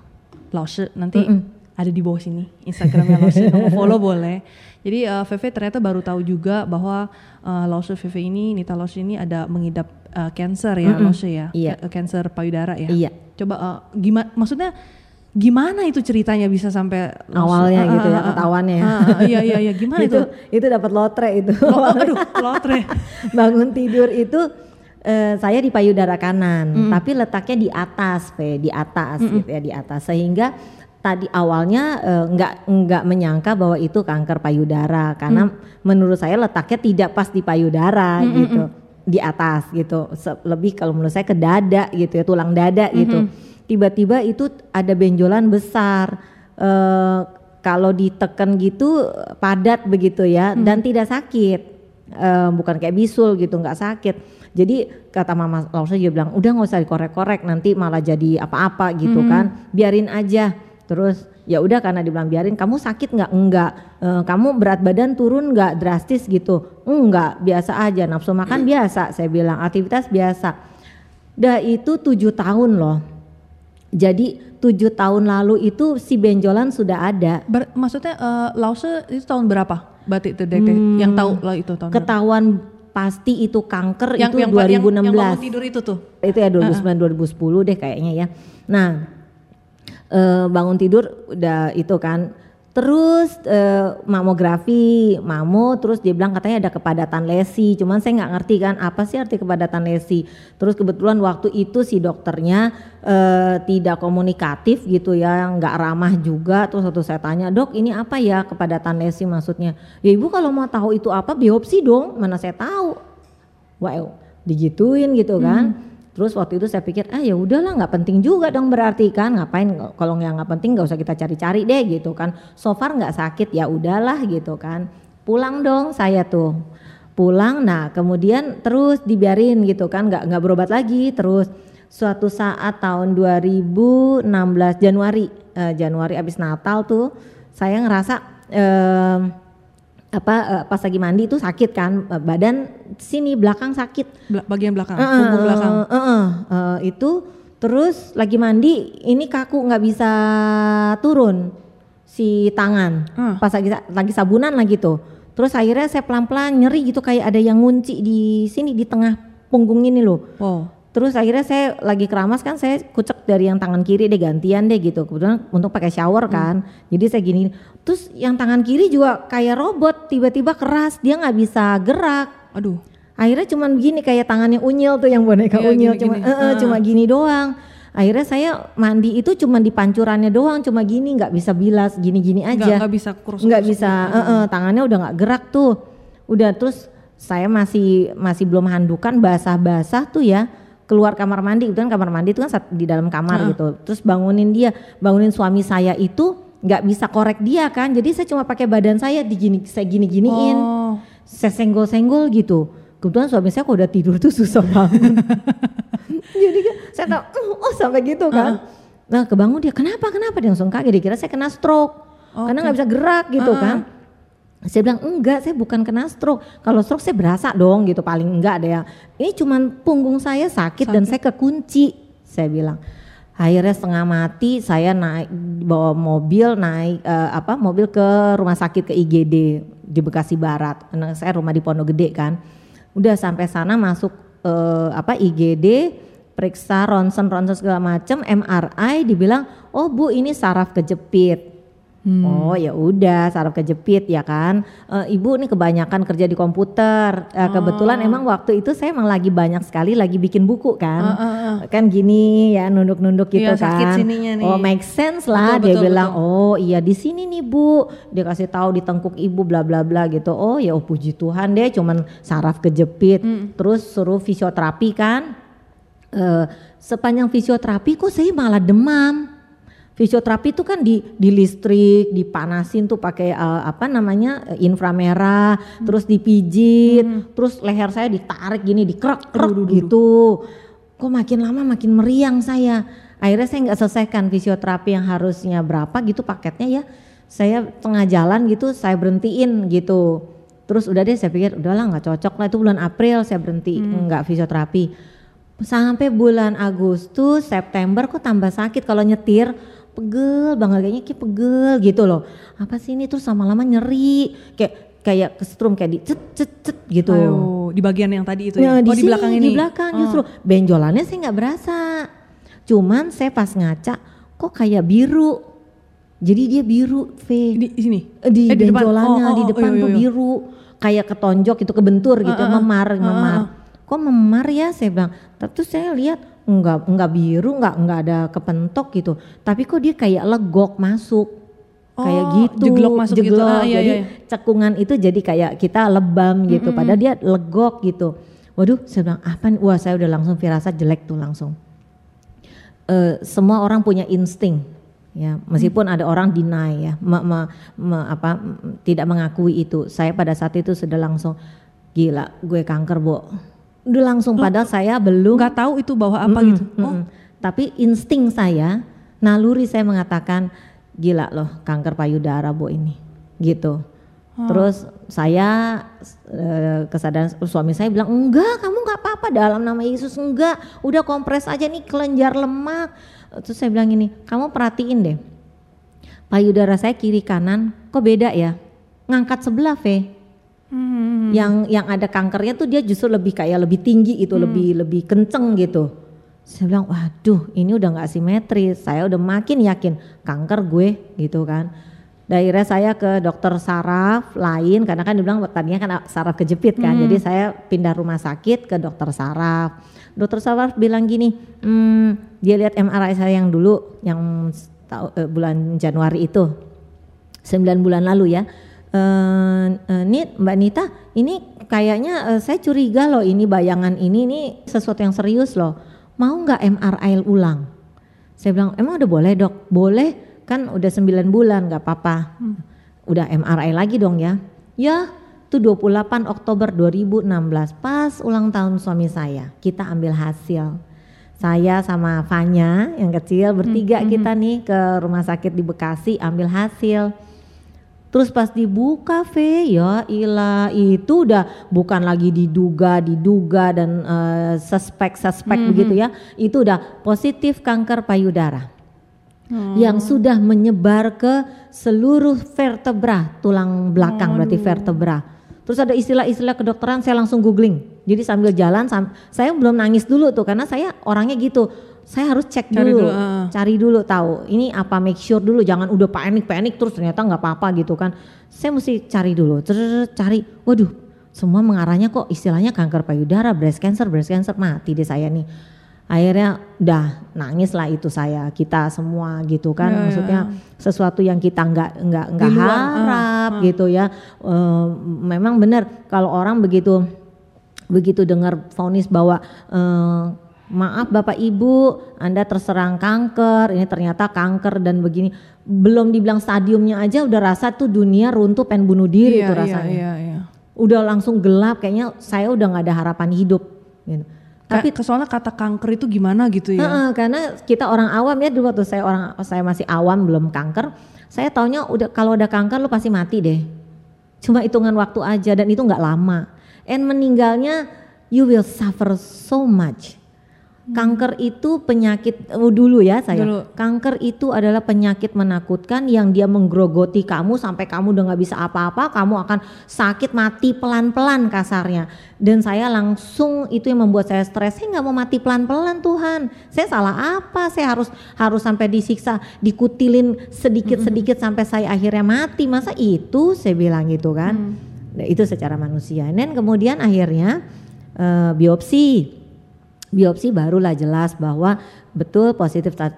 Laoshi nanti ada di bawah sini Instagramnya Laoshi. Kamu follow boleh. Jadi eh, Veve ternyata baru tahu juga bahwa uh, Laoshi Veve ini, Nita Laoshi ini ada mengidap eh, cancer ya Laoshi ya, Iya. Ca- cancer payudara ya. Iya. Coba gimana? Maksudnya gimana itu ceritanya bisa sampai Awalnya Ah, gitu ah, ya ah, ah. ketahuannya. Ah, ah, iya iya iya gimana itu? itu itu dapat lotre itu. Oh, aduh, lotre. bangun tidur itu eh, saya di payudara kanan, Mm. tapi letaknya di atas, Fe, di atas gitu ya, di atas sehingga tadi awalnya eh, nggak nggak menyangka bahwa itu kanker payudara. Karena Mm. menurut saya letaknya tidak pas di payudara gitu, di atas gitu, lebih kalau menurut saya ke dada gitu ya, tulang dada gitu. Tiba-tiba itu ada benjolan besar. eh, kalau ditekan gitu padat begitu ya dan tidak sakit. Eh, bukan kayak bisul gitu nggak sakit. Jadi kata mama Lausa juga bilang udah nggak usah dikorek-korek nanti malah jadi apa-apa gitu kan. Biarin aja terus ya udah karena dibilang biarin kamu sakit nggak? Enggak Eh, kamu berat badan turun nggak drastis gitu? Enggak biasa aja. Nafsu makan biasa saya bilang. Aktivitas biasa. Dah itu tujuh tahun loh. Jadi tujuh tahun lalu itu si benjolan sudah ada. Ber- maksudnya eh, Lause itu tahun berapa? Berarti itu detek yang tahu lah itu tahun berapa? ketahuan pasti itu kanker yang itu yang, 2016 yang, yang bangun tidur itu tuh. itu ya 2009 2010 deh kayaknya ya. Nah eh, bangun tidur udah itu kan Terus eh, mamografi, mamo, terus dia bilang katanya ada kepadatan lesi. Cuman saya nggak ngerti kan apa sih arti kepadatan lesi. Terus kebetulan waktu itu si dokternya eh, tidak komunikatif gitu ya, nggak ramah juga. Terus waktu saya tanya dok ini apa ya kepadatan lesi maksudnya? Ya ibu kalau mau tahu itu apa biopsi dong, mana saya tahu. Wow, digituin gitu kan. Hmm. Terus waktu itu saya pikir, ah ya udahlah nggak penting juga dong berarti kan, ngapain kalau yang nggak penting nggak usah kita cari-cari deh gitu kan. So far nggak sakit ya udahlah gitu kan. Pulang dong saya tuh, pulang. Nah kemudian terus dibiarin gitu kan, nggak nggak berobat lagi. Terus suatu saat tahun 2016 Januari, eh, Januari abis Natal tuh, saya ngerasa eh, apa uh, pas lagi mandi itu sakit kan uh, badan sini belakang sakit. Bel bagian belakang uh, punggung belakang. uh, uh, uh, itu terus lagi mandi ini kaku nggak bisa turun si tangan. Uh. pas lagi lagi sabunan lagi tuh. Terus akhirnya saya pelan pelan nyeri gitu kayak ada yang ngunci di sini di tengah punggung ini loh. Oh. Terus akhirnya saya lagi keramas kan saya kucek dari yang tangan kiri deh gantian deh gitu. Kebetulan untuk pakai shower kan. Hmm. Jadi saya gini. Terus yang tangan kiri juga kayak robot tiba-tiba keras dia nggak bisa gerak. Aduh. Akhirnya cuman begini kayak tangannya unyil tuh yang boneka iya, unyil gini, cuma gini. Uh, uh, cuma gini doang. Akhirnya saya mandi itu cuma di pancurannya doang cuma gini nggak bisa bilas gini-gini aja. Nggak bisa kurus. Nggak bisa. Uh, uh, tangannya udah nggak gerak tuh. Udah terus saya masih masih belum handukan basah-basah tuh ya keluar kamar mandi. Itu kan kamar mandi itu kan di dalam kamar uh. gitu. Terus bangunin dia. Bangunin suami saya itu nggak bisa korek dia kan. Jadi saya cuma pakai badan saya digini saya gini giniin oh. saya senggol senggol gitu. Kebetulan suami saya kok udah tidur tuh susah banget. Jadi kan saya tahu oh, oh sampai gitu kan. Uh. nah kebangun dia kenapa? Kenapa? Dia langsung kaget. Dikira saya kena stroke. Okay. karena nggak bisa gerak gitu uh. kan saya bilang enggak, saya bukan kena stroke. Kalau stroke saya berasa dong gitu paling enggak ada ya. Ini cuman punggung saya sakit, sakit. dan saya kekunci. Saya bilang. Akhirnya setengah mati saya naik bawa mobil naik uh, apa mobil ke rumah sakit ke IGD di Bekasi Barat. Karena saya rumah di Pondok Gede kan. Udah sampai sana masuk uh, apa IGD periksa ronsen ronsen segala macam MRI dibilang oh bu ini saraf kejepit Hmm. Oh ya udah saraf kejepit ya kan. E, ibu nih kebanyakan kerja di komputer. E, kebetulan oh. emang waktu itu saya emang lagi banyak sekali lagi bikin buku kan. Uh, uh, uh. Kan gini ya nunduk-nunduk gitu iya, kan. nih. Oh make sense lah betul, dia betul, bilang betul. oh iya di sini nih Bu. Dia kasih tahu di tengkuk ibu bla bla bla gitu. Oh ya oh puji Tuhan deh cuman saraf kejepit. Hmm. Terus suruh fisioterapi kan. E, sepanjang fisioterapi kok saya malah demam Fisioterapi itu kan di di listrik, dipanasin tuh pakai uh, apa namanya inframerah, hmm. terus dipijit, hmm. terus leher saya ditarik gini, dikrek-krek gitu. Kok makin lama makin meriang saya. Akhirnya saya nggak selesaikan fisioterapi yang harusnya berapa gitu paketnya ya. Saya tengah jalan gitu, saya berhentiin gitu. Terus udah deh saya pikir udahlah nggak cocok lah itu bulan April saya berhenti hmm. nggak fisioterapi. Sampai bulan Agustus, September kok tambah sakit kalau nyetir pegel banget kayaknya kayak pegel gitu loh. Apa sih ini? Terus lama-lama nyeri kayak kayak kestrum kayak di cet cet cet gitu. Ayo, di bagian yang tadi itu ya, ya? di oh sini, di belakang ini? di belakang oh. justru. Benjolannya sih nggak berasa. Cuman saya pas ngaca kok kayak biru? Jadi dia biru V. Di sini? Eh, di eh, benjolannya di depan, oh, oh, di depan oh, iya, iya. tuh biru. Kayak ketonjok itu kebentur gitu uh, uh, memar memar. uh, uh. kok memar ya? Saya bilang. Terus saya lihat enggak enggak biru enggak enggak ada kepentok gitu. Tapi kok dia kayak legok masuk. Oh, kayak gitu jeglok masuk jeglok. gitu ah, iya, jadi iya. cekungan itu jadi kayak kita lebam gitu. Mm -hmm. padahal dia legok gitu. Waduh saya bilang apa nih? Wah saya udah langsung firasat jelek tuh langsung. Uh, semua orang punya insting ya. Meskipun hmm. ada orang deny ya. Me, me, me, apa tidak mengakui itu. Saya pada saat itu sudah langsung gila gue kanker bu udah langsung padahal saya belum nggak tahu itu bawa apa mm -mm, gitu. Oh. Tapi insting saya, naluri saya mengatakan gila loh kanker payudara bu ini, gitu. Oh. Terus saya e, kesadaran suami saya bilang enggak kamu nggak apa-apa dalam nama Yesus enggak udah kompres aja nih kelenjar lemak. Terus saya bilang ini kamu perhatiin deh payudara saya kiri kanan kok beda ya ngangkat sebelah Ve Hmm. Yang yang ada kankernya tuh dia justru lebih kayak lebih tinggi itu, hmm. lebih lebih kenceng gitu. Saya bilang, waduh ini udah nggak simetris. Saya udah makin yakin kanker gue gitu kan. Daerah saya ke dokter saraf lain karena kan dibilang tadinya kan saraf kejepit kan. Hmm. Jadi saya pindah rumah sakit ke dokter saraf. Dokter saraf bilang gini, hmm, dia lihat MRI saya yang dulu yang eh, bulan Januari itu. 9 bulan lalu ya. Eh, Nit, Mbak Nita, ini kayaknya eh, saya curiga loh ini bayangan ini ini sesuatu yang serius loh. Mau nggak MRI ulang? Saya bilang, emang udah boleh dok? Boleh, kan udah 9 bulan nggak apa-apa. Udah MRI lagi dong ya. Ya, itu 28 Oktober 2016 pas ulang tahun suami saya. Kita ambil hasil. Saya sama Fanya yang kecil bertiga kita nih ke rumah sakit di Bekasi ambil hasil. Terus pas dibuka V, ya ilah itu udah bukan lagi diduga, diduga dan eh, suspek-suspek begitu ya. Itu udah positif kanker payudara yang sudah menyebar ke seluruh vertebra tulang belakang berarti vertebra. Terus ada istilah-istilah kedokteran saya langsung googling. Jadi sambil jalan sam- saya belum nangis dulu tuh karena saya orangnya gitu. Saya harus cek Cari dulu, dulu, ah. cari dulu tahu ini apa make sure dulu jangan udah panik-panik terus ternyata nggak apa-apa gitu kan. Saya mesti cari dulu, terus cari. Waduh, semua mengarahnya kok istilahnya kanker payudara, breast cancer, breast cancer mati deh saya nih akhirnya udah nangis lah itu saya kita semua gitu kan Ya, ya, maksudnya sesuatu yang kita nggak nggak nggak ah, harap gitu ya Eh, memang benar kalau orang begitu begitu dengar vonis bahwa eh, maaf bapak ibu anda terserang kanker ini ternyata kanker dan begini belum dibilang stadiumnya aja udah rasa tuh dunia runtuh pengen bunuh diri Iya, tuh iya, rasanya iya, iya. udah langsung gelap kayaknya saya udah nggak ada harapan hidup gitu. Tapi soalnya kata kanker itu gimana gitu ya? Heeh, karena kita orang awam ya dulu waktu saya orang saya masih awam belum kanker, saya taunya udah kalau udah kanker lu pasti mati deh. Cuma hitungan waktu aja dan itu nggak lama. And meninggalnya you will suffer so much. Kanker itu penyakit oh, dulu ya saya. Dulu. Kanker itu adalah penyakit menakutkan yang dia menggerogoti kamu sampai kamu udah nggak bisa apa-apa, kamu akan sakit mati pelan-pelan kasarnya. Dan saya langsung itu yang membuat saya stres. Saya nggak mau mati pelan-pelan Tuhan. Saya salah apa? Saya harus harus sampai disiksa, dikutilin sedikit-sedikit sampai saya akhirnya mati. Masa itu saya bilang gitu kan? Nah, itu secara manusia. Dan kemudian akhirnya eh, biopsi biopsi barulah jelas bahwa betul positif eh,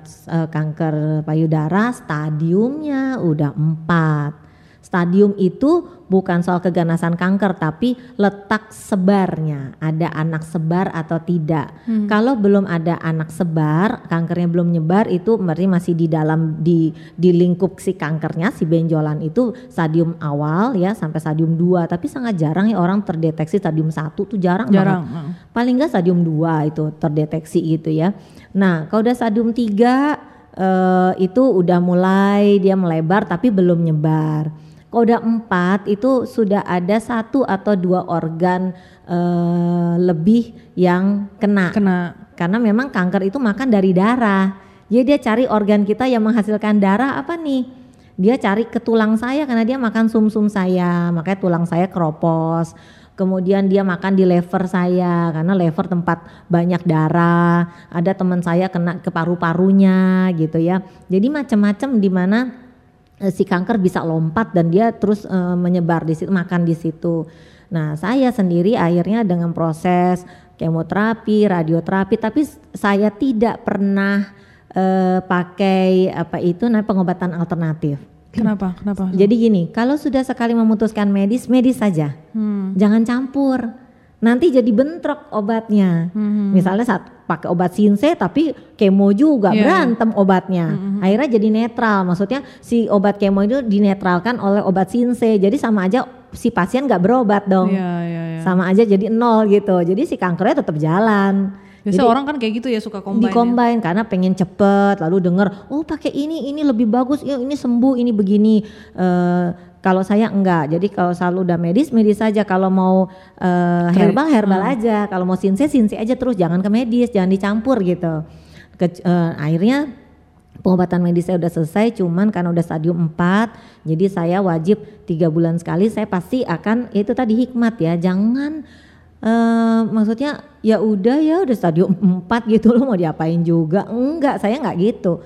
kanker payudara stadiumnya udah empat. Stadium itu bukan soal keganasan kanker tapi letak sebarnya. Ada anak sebar atau tidak. Kalau belum ada anak sebar, kankernya belum nyebar itu berarti masih di dalam di di lingkup si kankernya si benjolan itu stadium awal ya sampai stadium 2 tapi sangat jarang ya orang terdeteksi stadium 1 tuh jarang banget Jarang. heeh. paling enggak stadium 2 itu terdeteksi gitu ya. Nah, kalau udah stadium 3 eh, itu udah mulai dia melebar tapi belum nyebar. Udah 4 itu sudah ada satu atau dua organ eh, lebih yang kena. Kena. Karena memang kanker itu makan dari darah. Jadi dia cari organ kita yang menghasilkan darah apa nih? Dia cari ke tulang saya karena dia makan sumsum saya, makanya tulang saya keropos. Kemudian dia makan di lever saya karena lever tempat banyak darah. Ada teman saya kena ke paru-parunya gitu ya. Jadi macam-macam di mana si kanker bisa lompat dan dia terus eh, menyebar di situ, makan di situ. Nah, saya sendiri akhirnya dengan proses kemoterapi, radioterapi, tapi saya tidak pernah eh, pakai apa itu namanya pengobatan alternatif. Kenapa? Kenapa? Jadi gini, kalau sudah sekali memutuskan medis, medis saja. Hmm. Jangan campur. Nanti jadi bentrok obatnya. Hmm. Misalnya saat pakai obat sinse tapi kemo juga Iya. berantem obatnya. Akhirnya jadi netral. Maksudnya si obat kemo itu dinetralkan oleh obat sinse. Jadi sama aja si pasien nggak berobat dong. Iya, iya, iya. Sama aja jadi nol gitu. Jadi si kankernya tetap jalan. Biasa Jadi- orang kan kayak gitu ya suka combine. ya. Karena pengen cepet lalu denger oh pakai ini ini lebih bagus ya ini sembuh ini begini Eh, kalau saya enggak. Jadi kalau selalu udah medis medis saja kalau mau eh, herbal herbal aja. Kalau mau sinse sinse aja terus. Jangan ke medis jangan dicampur gitu. Ke- eh, akhirnya pengobatan medis saya udah selesai cuman karena udah stadium 4 jadi saya wajib tiga bulan sekali saya pasti akan itu tadi hikmat ya. Jangan eh maksudnya ya udah ya udah stadium 4 gitu loh mau diapain juga. Enggak saya enggak gitu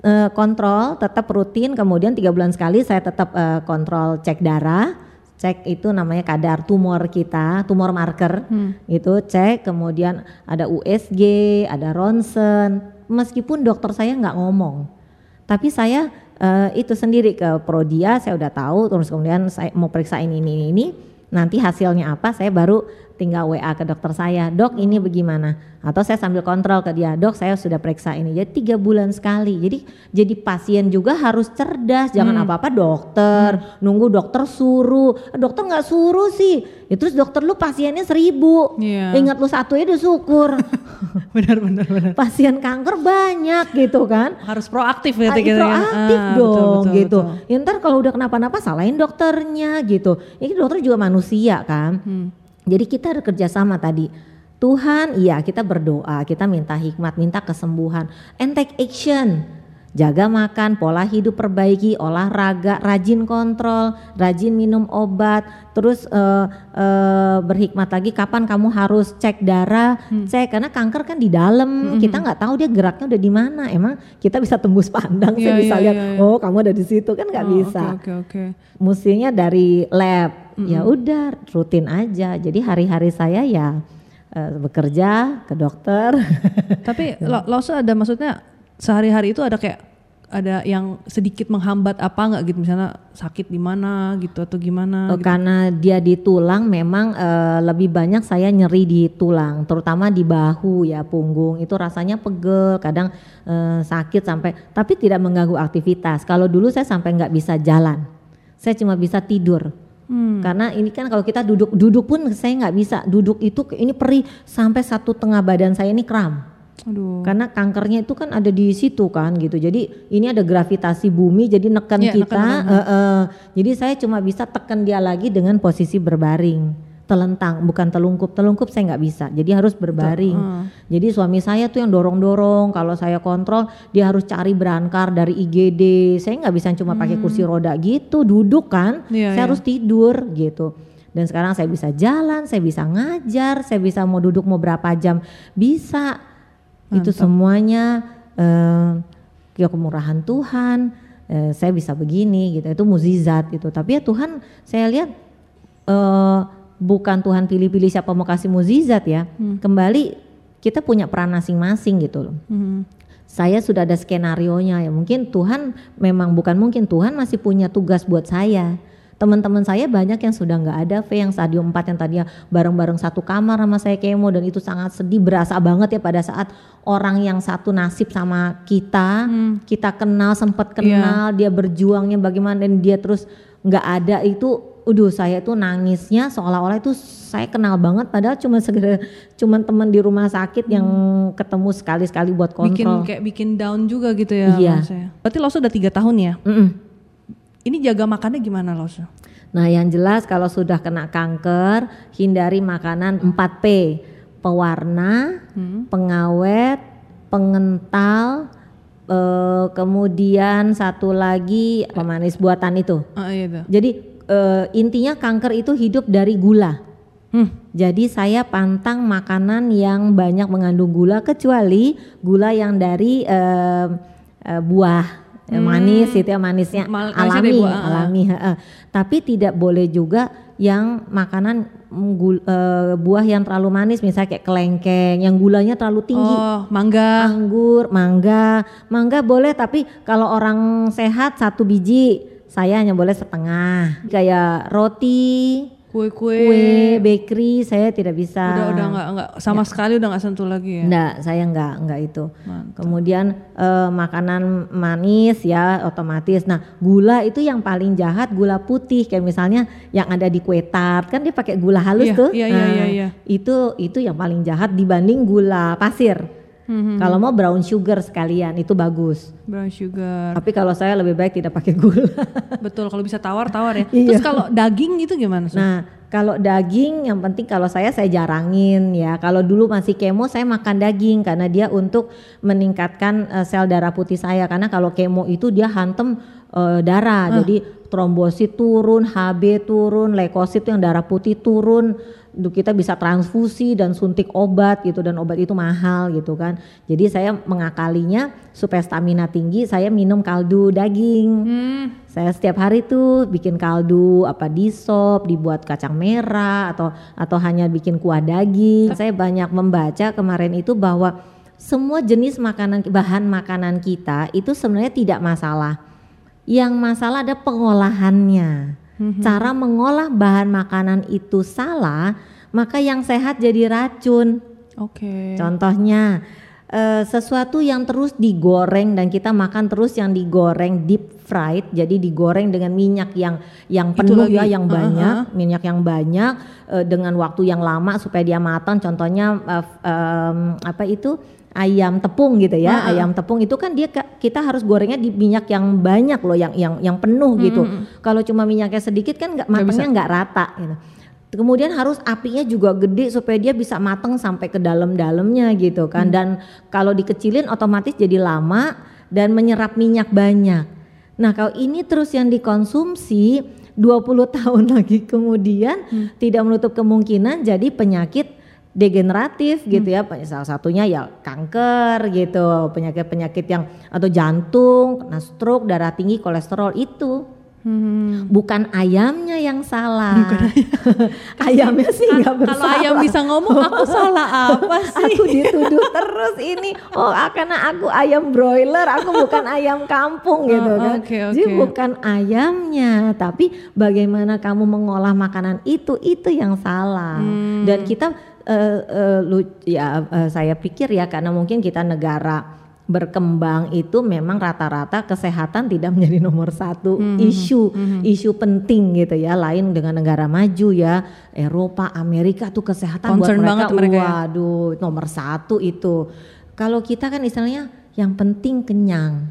Eh, kontrol tetap rutin kemudian tiga bulan sekali saya tetap eh, kontrol cek darah cek itu namanya kadar tumor kita tumor marker itu cek kemudian ada USG ada ronsen meskipun dokter saya nggak ngomong. Tapi saya eh, itu sendiri ke Prodia saya udah tahu terus kemudian saya mau periksa ini ini ini nanti hasilnya apa saya baru tinggal WA ke dokter saya dok ini bagaimana atau saya sambil kontrol ke dia dok saya sudah periksa ini jadi tiga bulan sekali jadi jadi pasien juga harus cerdas jangan Hmm. apa apa dokter nunggu dokter suruh dokter nggak suruh sih ya, terus dokter lu pasiennya seribu Iya. ingat lu satu ya udah syukur benar benar benar. pasien kanker banyak gitu kan Harus proaktif gitu gitu ya. proaktif Ah, dong betul, betul, gitu. betul. Ya, ntar kalau udah kenapa-napa salahin dokternya gitu. Ini dokter juga manusia kan. Hmm. Jadi kita ada kerjasama tadi. Tuhan, iya kita berdoa, kita minta hikmat, minta kesembuhan, and take action. Jaga makan, pola hidup perbaiki, olahraga, rajin kontrol, rajin minum obat, terus eh, eh, berhikmat lagi kapan kamu harus cek darah, Hmm. cek karena kanker kan di dalam, kita nggak tahu dia geraknya udah di mana. Emang kita bisa tembus pandang, Iya, saya bisa iya, lihat, iya, iya. oh kamu ada di situ kan nggak Oh, bisa oke oke. mestinya dari lab ya udah rutin aja jadi hari-hari saya ya eh, bekerja ke dokter Tapi lo, lo ada maksudnya sehari-hari itu ada kayak ada yang sedikit menghambat apa nggak gitu misalnya sakit di mana gitu atau gimana Oh, gitu. karena dia di tulang memang eh, lebih banyak saya nyeri di tulang terutama di bahu ya punggung itu rasanya pegel kadang eh, sakit sampai tapi tidak mengganggu aktivitas kalau dulu saya sampai nggak bisa jalan saya cuma bisa tidur Hmm. Karena ini kan kalau kita duduk duduk pun saya nggak bisa duduk itu ini perih sampai satu tengah badan saya ini kram. Aduh. Karena kankernya itu kan ada di situ kan gitu. Jadi ini ada gravitasi bumi jadi neken Iya, kita. neken, neken. eh, eh. Jadi saya cuma bisa tekan dia lagi dengan posisi berbaring, telentang bukan telungkup. Telungkup saya nggak bisa. Jadi harus berbaring. Heeh. Jadi suami saya tuh yang dorong-dorong. Kalau saya kontrol dia harus cari berangkar dari IGD. Saya nggak bisa cuma pakai kursi roda gitu, duduk kan. Hmm. Iya, saya iya. harus tidur gitu. Dan sekarang saya bisa jalan, saya bisa ngajar, saya bisa mau duduk mau berapa jam bisa. Itu semuanya eh ya kemurahan Tuhan. Eh, saya bisa begini gitu. Itu mukjizat gitu. Tapi ya Tuhan saya lihat eh bukan Tuhan pilih-pilih siapa mau kasih mukjizat ya. Kembali kita punya peran masing-masing gitu loh Hmm. saya sudah ada skenario nya ya mungkin Tuhan memang bukan mungkin Tuhan masih punya tugas buat saya teman-teman saya banyak yang sudah nggak ada V yang stadium 4 yang tadinya bareng-bareng satu kamar sama saya kemo dan itu sangat sedih berasa banget ya pada saat orang yang satu nasib sama kita kita kenal sempat kenal dia berjuangnya bagaimana dan dia terus nggak ada itu Uduh saya itu nangisnya seolah-olah itu saya kenal banget padahal cuma segera cuma teman di rumah sakit yang ketemu sekali-sekali buat Bikin kontrol. kayak bikin down juga gitu ya Iya. Berarti lo sudah tiga tahun ya? Mm-mm. Ini jaga makannya gimana lo? Nah yang jelas kalau sudah kena kanker hindari makanan 4P pewarna, pengawet, pengental, eh, kemudian satu lagi pemanis buatan itu. Ah iya. Jadi eh, intinya kanker itu hidup dari gula. Hmm. Jadi saya pantang makanan yang banyak mengandung gula kecuali gula yang dari eh, eh, buah eh, manis itu ya manisnya Mal- alami buah, ah. alami heeh. tapi tidak boleh juga yang makanan gul- eh, buah yang terlalu manis misalnya kayak kelengkeng yang gulanya terlalu tinggi Oh mangga. anggur, mangga. Mangga boleh tapi kalau orang sehat satu biji, saya hanya boleh setengah. Kayak roti, Kue-kue. kue, bakery saya tidak bisa. Udah udah nggak nggak sama sekali udah nggak sentuh lagi ya. Enggak, saya enggak, enggak itu. Mantap. Kemudian eh, makanan manis ya otomatis. Nah, gula itu yang paling jahat gula putih kayak misalnya yang ada di kue tart kan dia pakai gula halus Iya, tuh. iya, iya, Nah, iya, iya. Itu itu yang paling jahat dibanding gula pasir. Mhm. Kalau mau brown sugar sekalian itu bagus. Brown sugar. Tapi kalau saya lebih baik tidak pakai gula. Betul kalau bisa tawar tawar ya. Iya. Terus kalau daging gitu gimana? Su? Nah, kalau daging yang penting kalau saya saya jarangin ya. Kalau dulu masih kemo saya makan daging karena dia untuk meningkatkan eh, sel darah putih saya karena kalau kemo itu dia hantem eh, darah. Jadi trombosit turun, HB turun, leukosit yang darah putih turun. Kita bisa transfusi dan suntik obat gitu dan obat itu mahal gitu kan. Jadi saya mengakalinya supaya stamina tinggi saya minum kaldu daging. Hmm. Saya setiap hari tuh bikin kaldu apa di sop, dibuat kacang merah atau atau hanya bikin kuah daging. Saya banyak membaca kemarin itu bahwa semua jenis makanan bahan makanan kita itu sebenarnya tidak masalah. Yang masalah ada pengolahannya. Cara mengolah bahan makanan itu salah, maka yang sehat jadi racun. Oke. Contohnya eh, sesuatu yang terus digoreng dan kita makan terus yang digoreng deep fried, jadi digoreng dengan minyak yang yang penuh ya, yang Uh-uh. banyak, minyak yang banyak eh, dengan waktu yang lama supaya dia matang. Contohnya f- em, apa itu ayam tepung gitu ya, Uh-uh. ayam tepung itu kan dia kita harus gorengnya di minyak yang banyak loh, yang yang yang penuh gitu. Kalau cuma minyaknya sedikit kan nggak matangnya nggak rata gitu. Kemudian harus apinya juga gede supaya dia bisa matang sampai ke dalam-dalamnya gitu kan. Dan kalau dikecilin otomatis jadi lama dan menyerap minyak banyak. Nah, kalau ini terus yang dikonsumsi 20 tahun lagi kemudian tidak menutup kemungkinan jadi penyakit degeneratif gitu ya. Salah satunya ya kanker gitu, penyakit-penyakit yang atau jantung, kena stroke, darah tinggi, kolesterol itu Hmm. bukan ayamnya yang salah. ayamnya sih nggak bersalah. Kalau ayam bisa ngomong aku salah apa sih? Aku dituduh terus ini. Oh, karena aku ayam broiler, aku bukan ayam kampung gitu Oh, kan. oke, Jadi oke. bukan ayamnya, tapi bagaimana kamu mengolah makanan itu itu yang salah. Hmm. Dan kita eh, eh, lu- ya eh, saya pikir ya karena mungkin kita negara berkembang itu memang rata-rata kesehatan tidak menjadi nomor satu Hmm, isu isu penting gitu ya lain dengan negara maju ya Eropa Amerika tuh kesehatan Concern buat mereka, banget mereka ya. waduh nomor satu itu kalau kita kan istilahnya yang penting kenyang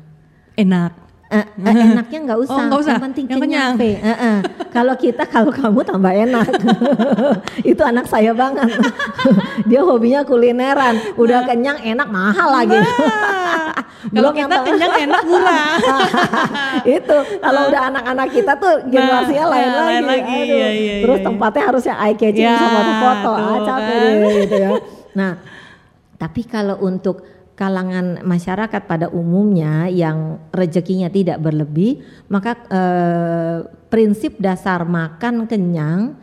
Enak. Eh, eh, enaknya nggak usah, Oh, usah. yang penting Yang kenyang. kenyang. Fe. Eh, eh. Kalau kita, kalau kamu tambah enak, itu anak saya banget. Dia hobinya kulineran, udah kenyang enak mahal lagi. Kalau Belum yang kita tengah. kenyang enak murah. itu kalau udah anak-anak kita tuh generasinya Nah, lain ya, lagi. lain lagi. Aduh. Iya, iya, Terus iya, tempatnya harus yang eye catching Ya, sama foto, ah tuh capek kan. gitu ya. Nah, tapi kalau untuk kalangan masyarakat pada umumnya yang rezekinya tidak berlebih, maka eh, prinsip dasar makan kenyang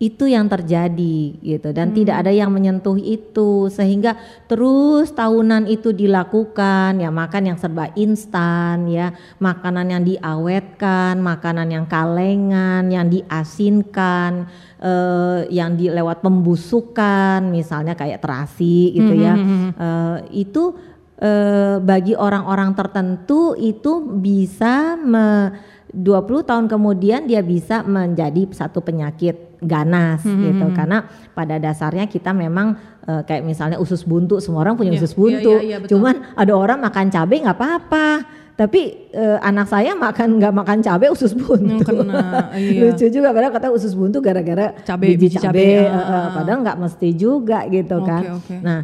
itu yang terjadi gitu. Dan tidak ada yang menyentuh itu. Sehingga terus tahunan itu dilakukan. Ya makan yang serba instan ya. Makanan yang diawetkan makanan yang kalengan yang diasinkan eh, yang di lewat pembusukan misalnya kayak terasi gitu ya. Eh, itu eh, bagi orang-orang tertentu itu bisa me, 20 tahun kemudian dia bisa menjadi satu penyakit ganas Hmm, gitu karena pada dasarnya kita memang eh, kayak misalnya usus buntu semua orang punya Iya, usus iya, buntu iya, iya, betul. cuman ada orang makan cabai nggak apa-apa tapi eh, anak saya makan nggak makan cabai usus buntu kena, iya. lucu juga padahal kata usus buntu gara-gara Cabai, biji, biji cabai, cabai, eh, eh, ah. padahal nggak mesti juga gitu Oke, kan oke. nah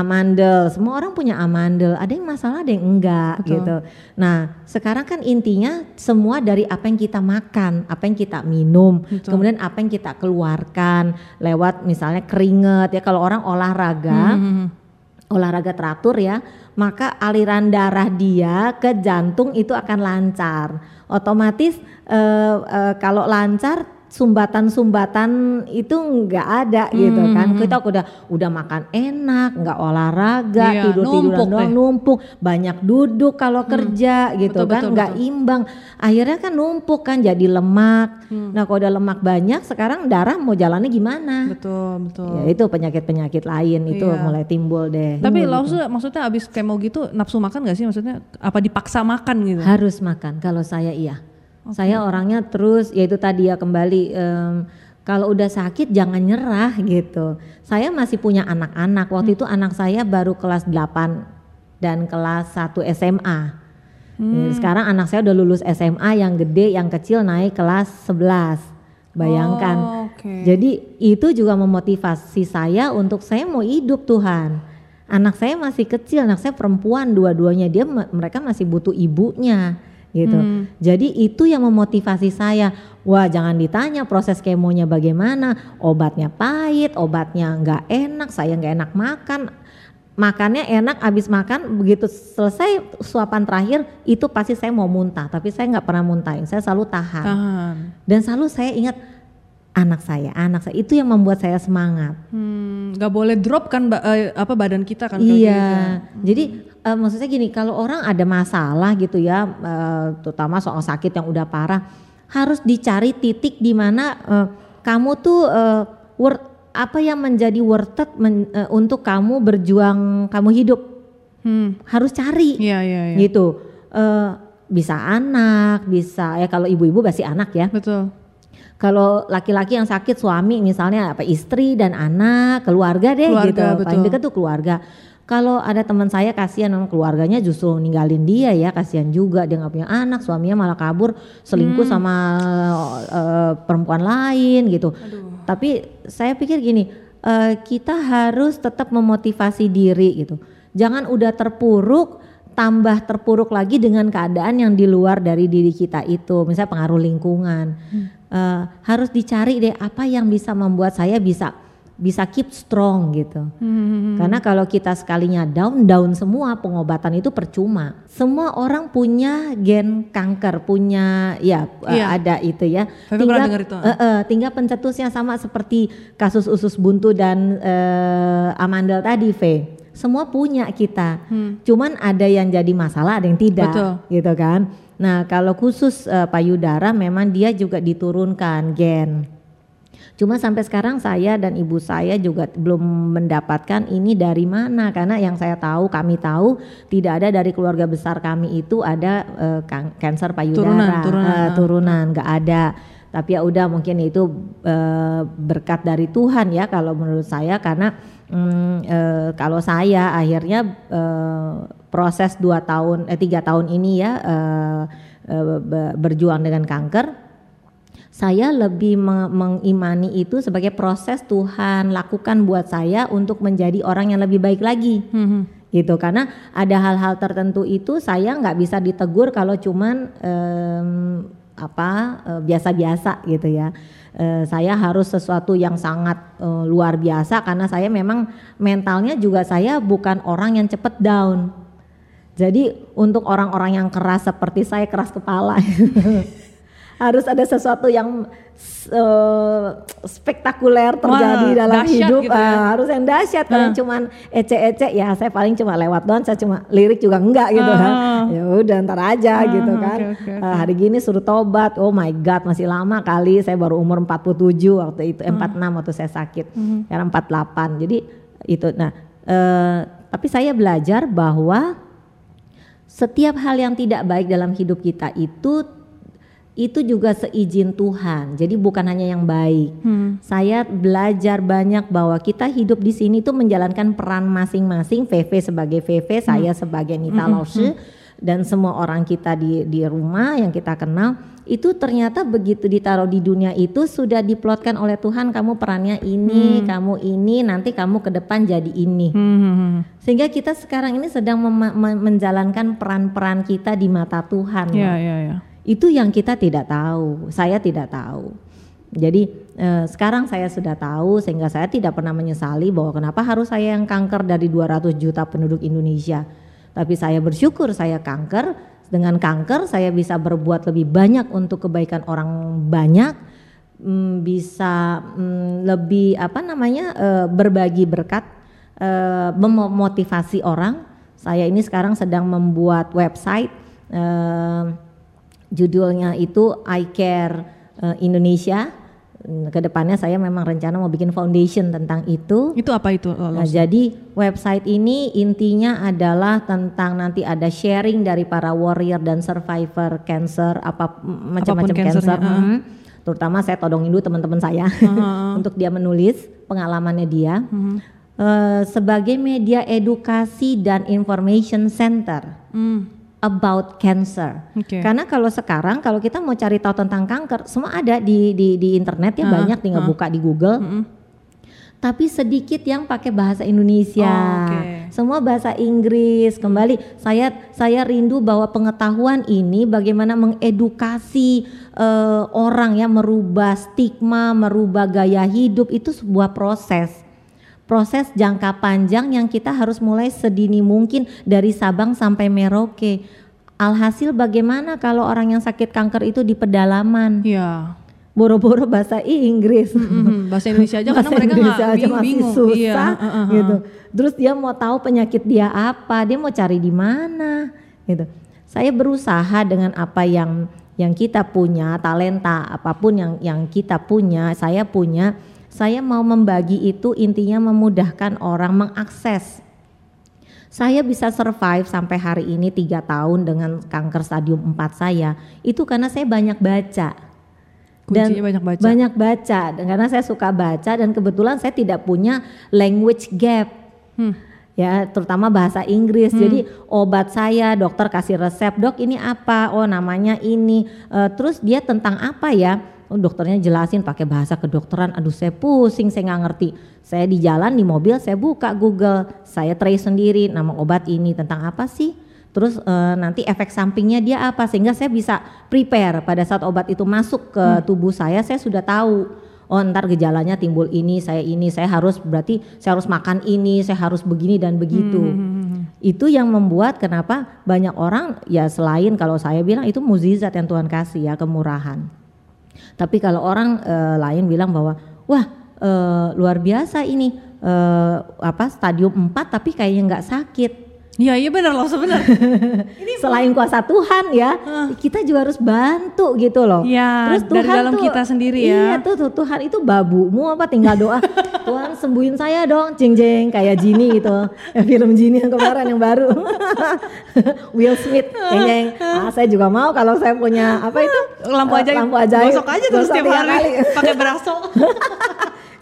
amandel semua orang punya amandel ada yang masalah ada yang enggak Betul. gitu nah sekarang kan intinya semua dari apa yang kita makan apa yang kita minum Betul. kemudian apa yang kita keluarkan lewat misalnya keringet ya kalau orang olahraga Hmm. olahraga teratur ya, maka aliran darah dia ke jantung itu akan lancar. Otomatis eh, eh, kalau lancar sumbatan-sumbatan itu nggak ada gitu kan. Kita udah udah makan enak, nggak olahraga, Iya, tidur tiduran numpuk doang deh. numpuk, banyak duduk kalau kerja gitu Betul, kan, nggak imbang. Akhirnya kan numpuk kan jadi lemak. Hmm. Nah kalau udah lemak banyak, sekarang darah mau jalannya gimana? Betul, betul. Ya itu penyakit-penyakit lain itu Iya. mulai timbul deh. Tapi Hmm, maksudnya, maksudnya abis kemo gitu nafsu makan gak sih? Maksudnya apa dipaksa makan gitu? Harus makan. Kalau saya iya. Saya orangnya terus yaitu tadi ya kembali em, kalau udah sakit jangan nyerah gitu. Saya masih punya anak-anak. Waktu itu anak saya baru kelas 8 dan kelas 1 SMA. Ya, Sekarang anak saya udah lulus SMA yang gede, yang kecil naik kelas 11. Bayangkan. Oh, oke. Jadi itu juga memotivasi saya untuk saya mau hidup Tuhan. Anak saya masih kecil, anak saya perempuan dua-duanya dia mereka masih butuh ibunya gitu. Hmm. Jadi itu yang memotivasi saya. Wah jangan ditanya proses kemonya bagaimana, obatnya pahit, obatnya nggak enak, saya nggak enak makan, makannya enak abis makan begitu selesai suapan terakhir itu pasti saya mau muntah tapi saya nggak pernah muntahin saya selalu tahan. Tahan. dan selalu saya ingat anak saya anak saya itu yang membuat saya semangat Hmm, nggak boleh drop kan ba- eh, apa badan kita kan iya gitu. jadi eh, maksudnya gini kalau orang ada masalah gitu ya eh, terutama soal sakit yang udah parah harus dicari titik di mana eh, kamu tuh eh, wor- apa yang menjadi worth it men- eh, untuk kamu berjuang kamu hidup Hmm. harus cari Iya iya iya. gitu Eh, bisa anak bisa ya kalau ibu-ibu pasti anak ya Betul. Kalau laki-laki yang sakit suami misalnya apa istri dan anak keluarga deh Keluarga, gitu. Paling betul. dekat tuh keluarga. Kalau ada teman saya kasihan memang keluarganya justru ninggalin dia ya kasihan juga. Dia nggak punya anak suaminya malah kabur selingkuh Hmm. sama eh, perempuan lain gitu. Tapi saya pikir gini eh, kita harus tetap memotivasi diri gitu. Jangan udah terpuruk tambah terpuruk lagi dengan keadaan yang di luar dari diri kita itu. Misalnya pengaruh lingkungan Eh, harus dicari deh apa yang bisa membuat saya bisa bisa keep strong gitu. Hmm. karena kalau kita sekalinya down down semua pengobatan itu percuma. Semua orang punya gen kanker punya ya eh, Iya. ada itu ya. Pernah dengar itu, eh, eh, tinggal pencetusnya sama seperti kasus usus buntu dan eh, amandel tadi V. Semua punya kita. Cuman ada yang jadi masalah ada yang tidak Betul. gitu kan nah kalau khusus eh, payudara memang dia juga diturunkan gen Cuma sampai sekarang saya dan ibu saya juga belum mendapatkan ini dari mana karena yang saya tahu kami tahu tidak ada dari keluarga besar kami itu ada kan- kanker payudara Turunan, turunan, ah. turunan nggak ada. Tapi ya udah mungkin itu eh, berkat dari Tuhan ya kalau menurut saya karena mm, eh, kalau saya akhirnya eh, proses dua tahun eh tiga tahun ini ya eh, eh, be- berjuang dengan kanker saya lebih me- mengimani itu sebagai proses Tuhan lakukan buat saya untuk menjadi orang yang lebih baik lagi. Hmm. gitu karena ada hal-hal tertentu itu saya nggak bisa ditegur kalau cuman em, apa eh, biasa-biasa gitu ya. Eh, saya harus sesuatu yang sangat eh, luar biasa karena saya memang mentalnya juga saya bukan orang yang cepet down jadi untuk orang-orang yang keras seperti saya keras kepala. Harus ada sesuatu yang eh, spektakuler terjadi Wah, dalam hidup. gitu ya. Ah, harus yang dahsyat. Kalau Ah. cuman ece-ece ya saya paling cuma lewat doang saya cuma lirik juga enggak gitu kan. Ah. ya udah ntar aja Ah, gitu kan. oke, oke. Ah, hari gini suruh tobat. Oh my god masih lama kali. Saya baru umur 47 waktu itu eh, 46 waktu saya sakit. Sekarang 48 jadi itu nah eh, tapi saya belajar bahwa setiap hal yang tidak baik dalam hidup kita itu itu juga seizin Tuhan. Jadi bukan hanya yang baik. Hmm. Saya belajar banyak bahwa kita hidup di sini tuh menjalankan peran masing-masing. VV sebagai VV, saya sebagai Nita Lausche, dan semua orang kita di di rumah yang kita kenal itu ternyata begitu ditaruh di dunia itu sudah diplotkan oleh Tuhan kamu perannya ini, kamu ini, nanti kamu ke depan jadi ini. Hmm. Sehingga kita sekarang ini sedang menjalankan peran-peran kita di mata Tuhan. Iya iya iya. Itu yang kita tidak tahu, saya tidak tahu. Jadi eh, sekarang saya sudah tahu sehingga saya tidak pernah menyesali bahwa kenapa harus saya yang kanker dari 200 juta penduduk Indonesia. Tapi saya bersyukur saya kanker, dengan kanker saya bisa berbuat lebih banyak untuk kebaikan orang banyak, mm, bisa mm, lebih apa namanya eh, berbagi berkat, eh, memotivasi orang. Saya ini sekarang sedang membuat website. eh, judulnya itu I Care Indonesia. Hmm, Ke depannya saya memang rencana mau bikin foundation tentang itu. Itu apa itu? Nah, jadi website ini intinya adalah tentang nanti ada sharing dari para warrior dan survivor cancer apa macam-macam cancer. ah. Mhm. Terutama saya todongin dulu teman-teman saya untuk dia menulis pengalamannya dia. Eh, sebagai media edukasi dan information center Hmm. About cancer. Oke. Karena kalau sekarang kalau kita mau cari tahu tentang kanker, semua ada di di di internet ya Ah, banyak tinggal ah. buka di Google. Mm-mm. tapi sedikit yang pakai bahasa Indonesia. Oh, oke. Semua bahasa Inggris. Kembali saya saya rindu bahwa pengetahuan ini bagaimana mengedukasi eh, orang ya merubah stigma, merubah gaya hidup itu sebuah proses. Proses jangka panjang yang kita harus mulai sedini mungkin dari Sabang sampai Merauke. Alhasil bagaimana kalau orang yang sakit kanker itu di pedalaman? Iya. boro-boro bahasa Inggris. Mm-mm, bahasa Indonesia aja karena Bahasa mereka Indonesia nggak aja bing- masih bingung. susah Iya, uh-uh. gitu. Terus dia mau tahu penyakit dia apa, dia mau cari di mana gitu. Saya berusaha dengan apa yang yang kita punya, talenta apa pun yang yang kita punya, saya punya, saya mau membagi itu intinya memudahkan orang mengakses. Saya bisa survive sampai hari ini tiga tahun dengan kanker stadium 4 saya. Itu karena saya banyak baca. Kuncinya banyak baca. banyak baca. Dan karena saya suka baca dan kebetulan saya tidak punya language gap. Hmm. ya terutama bahasa Inggris. Jadi obat saya dokter kasih resep dok ini apa? Oh namanya ini. Eh, terus dia tentang apa ya oh, dokternya jelasin pakai bahasa kedokteran. Aduh saya pusing saya nggak ngerti. Saya di jalan di mobil saya buka Google. Saya trace sendiri nama obat ini tentang apa sih? Terus eh, nanti efek sampingnya dia apa? Sehingga saya bisa prepare pada saat obat itu masuk ke tubuh saya saya sudah tahu. Oh ntar gejalanya timbul ini saya ini saya harus berarti saya harus makan ini saya harus begini dan begitu. Itu yang membuat kenapa banyak orang ya selain kalau saya bilang itu mukjizat yang Tuhan kasih ya kemurahan tapi kalau orang eh, lain bilang bahwa wah eh, luar biasa ini eh, apa stadium 4 tapi kayaknya nggak sakit Iya iya benar loh sebenarnya. selain kuasa Tuhan ya, kita juga harus bantu gitu loh. Iya, dari dalam kita sendiri ya. Iya tuh, tuh Tuhan itu babumu apa tinggal doa. Tuhan sembuhin saya dong, jeng jeng kayak Jini gitu. Ya, film Jini yang kemarin yang baru. Will Smith, jeng jeng. Ah, saya juga mau kalau saya punya apa itu lampu Eh, ajaib. lampu ajaib. Gosok aja terus tiap hari pakai beraso.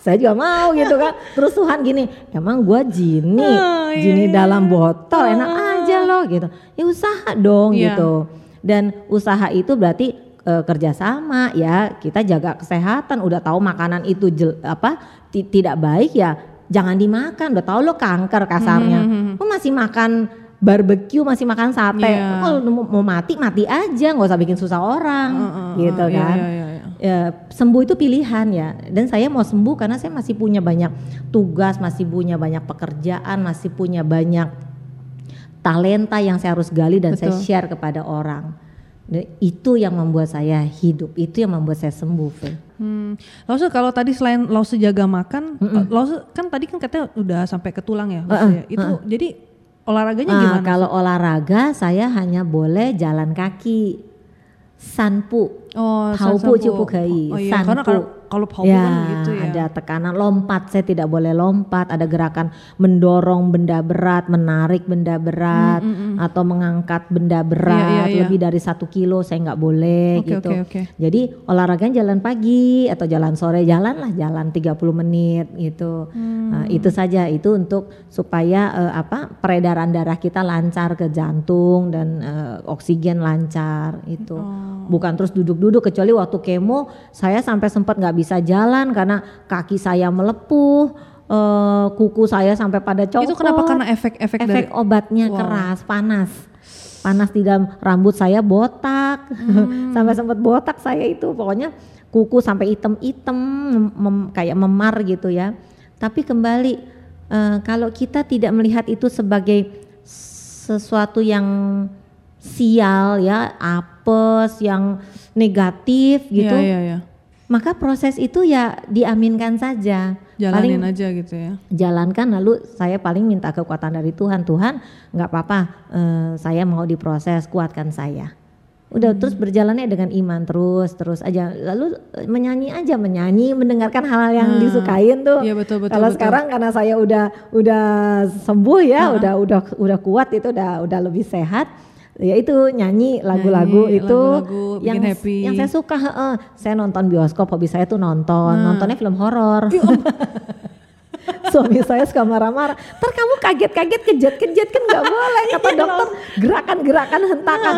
Saya juga mau gitu kan. Terus Tuhan gini, emang gua Jini, Oh, iya, Jini iya. dalam botol enak aja loh gitu. Ya usaha dong Iya. gitu. Dan usaha itu berarti eh, kerjasama ya. Kita jaga kesehatan. Udah tahu makanan itu jel- apa ti- tidak baik ya, jangan dimakan. Udah tahu lo kanker kasarnya. Lo masih makan barbecue masih makan sate. Iya. Kalau mau mau mati mati aja, nggak usah bikin susah orang, gitu Iya, kan iya, iya. Ya, sembuh itu pilihan ya dan saya mau sembuh karena saya masih punya banyak tugas masih punya banyak pekerjaan masih punya banyak talenta yang saya harus gali dan saya Betul. share kepada orang Dan itu yang membuat saya hidup itu yang membuat saya sembuh Phil. Hmm. Lause kalau tadi selain Lause jaga makan, Lause kan tadi kan katanya udah sampai ke tulang ya, Lause ya. Itu jadi olahraganya Ah, gimana? kalau olahraga saya hanya boleh jalan kaki sanpu Oh, Paupu sansapu. cupu gai, Oh iya, karena kalau kalau paupu ya, kan gitu ya. ada tekanan lompat, saya tidak boleh lompat, ada gerakan mendorong benda berat, menarik benda berat, atau mengangkat benda berat Hmm, Iya, iya, iya. lebih dari satu kilo saya nggak boleh Oke, gitu. oke, oke. Jadi olahraganya jalan pagi atau jalan sore, jalan lah jalan 30 menit gitu. Hmm. Nah, itu saja itu untuk supaya eh, apa peredaran darah kita lancar ke jantung dan eh, oksigen lancar itu. Oh. Bukan terus duduk-duduk kecuali waktu kemo saya sampai sempat nggak bisa jalan karena kaki saya melepuh, eh, kuku saya sampai pada copot. Itu kenapa? Karena efek-efek dari efek obatnya Wow. keras, panas. Panas di dalam rambut saya botak. Hmm. sampai sempat botak saya itu pokoknya kuku sampai item-item mem- kayak memar gitu ya. Tapi kembali eh, kalau kita tidak melihat itu sebagai sesuatu yang sial ya, apes, yang negatif gitu, Iya, iya, iya. maka proses itu ya diaminkan saja. Jalanin Paling aja gitu ya. jalankan lalu saya paling minta kekuatan dari Tuhan Tuhan nggak apa-apa eh, saya mau diproses kuatkan saya udah Hmm. terus berjalannya dengan iman terus terus aja lalu eh, menyanyi aja menyanyi mendengarkan hal-hal yang Hmm. disukain tuh Iya, betul, betul, kalau betul. sekarang karena saya udah udah sembuh ya udah udah udah kuat itu udah udah lebih sehat ya itu nyanyi lagu-lagu itu lagu-lagu, yang bikin happy. yang saya suka heeh. saya nonton bioskop hobi saya tuh nonton Nah. nontonnya film horor suami saya suka marah-marah. Ntar kamu kaget-kaget kejat-kejat kan nggak boleh kata Iya, dokter gerakan-gerakan hentakan.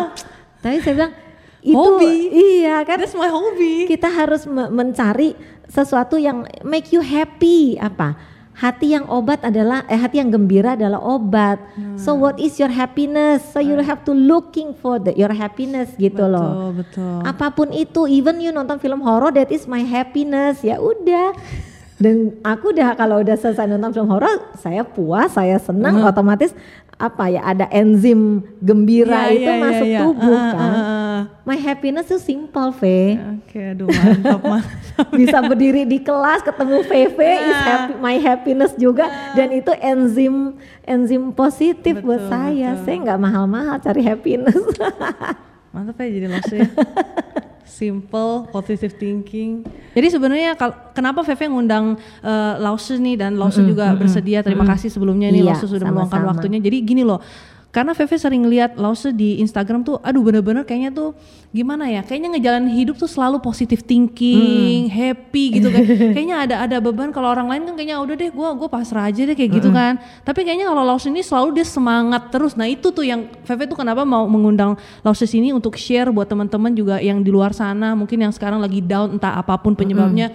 Tapi saya bilang itu Hobi. iya kan That's my hobby. kita harus me- mencari sesuatu yang make you happy apa? Hati yang obat adalah eh hati yang gembira adalah obat. So what is your happiness? So you have to looking for the, your happiness gitu loh. Betul, betul. Apa pun itu, even you nonton film horor that is my happiness. Ya udah. Dan aku udah kalau udah selesai nonton film horor, saya puas, saya senang, otomatis apa ya ada enzim gembira Iya, itu iya, iya, masuk iya. tubuh Ah, kan. ah, ah. My happiness itu simple, Ve. Oke, aduh mantap mantap. Bisa berdiri di kelas ketemu VV is Nah. happy, my happiness juga dan itu enzim enzim positif buat Betul, saya. betul. Saya nggak mahal-mahal cari happiness. Mantap ya jadi Lause ya. Simple, positive thinking. Jadi sebenarnya kenapa Veve ngundang Lause nih dan Lause juga bersedia. Terima kasih sebelumnya nih Iya, Lause sudah meluangkan waktunya. Jadi gini loh. Karena Veve sering lihat Lause di Instagram tuh, aduh bener-bener kayaknya tuh gimana ya? Kayaknya ngejalanin hidup tuh selalu positive thinking, happy gitu kan. kayaknya ada ada beban kalau orang lain kan kayaknya udah deh, gua gua pasrah aja deh kayak gitu kan. Tapi kayaknya kalau Lause ini selalu dia semangat terus. Nah itu tuh yang Veve tuh kenapa mau mengundang Lause sini untuk share buat teman-teman juga yang di luar sana, mungkin yang sekarang lagi down entah apa pun penyebabnya.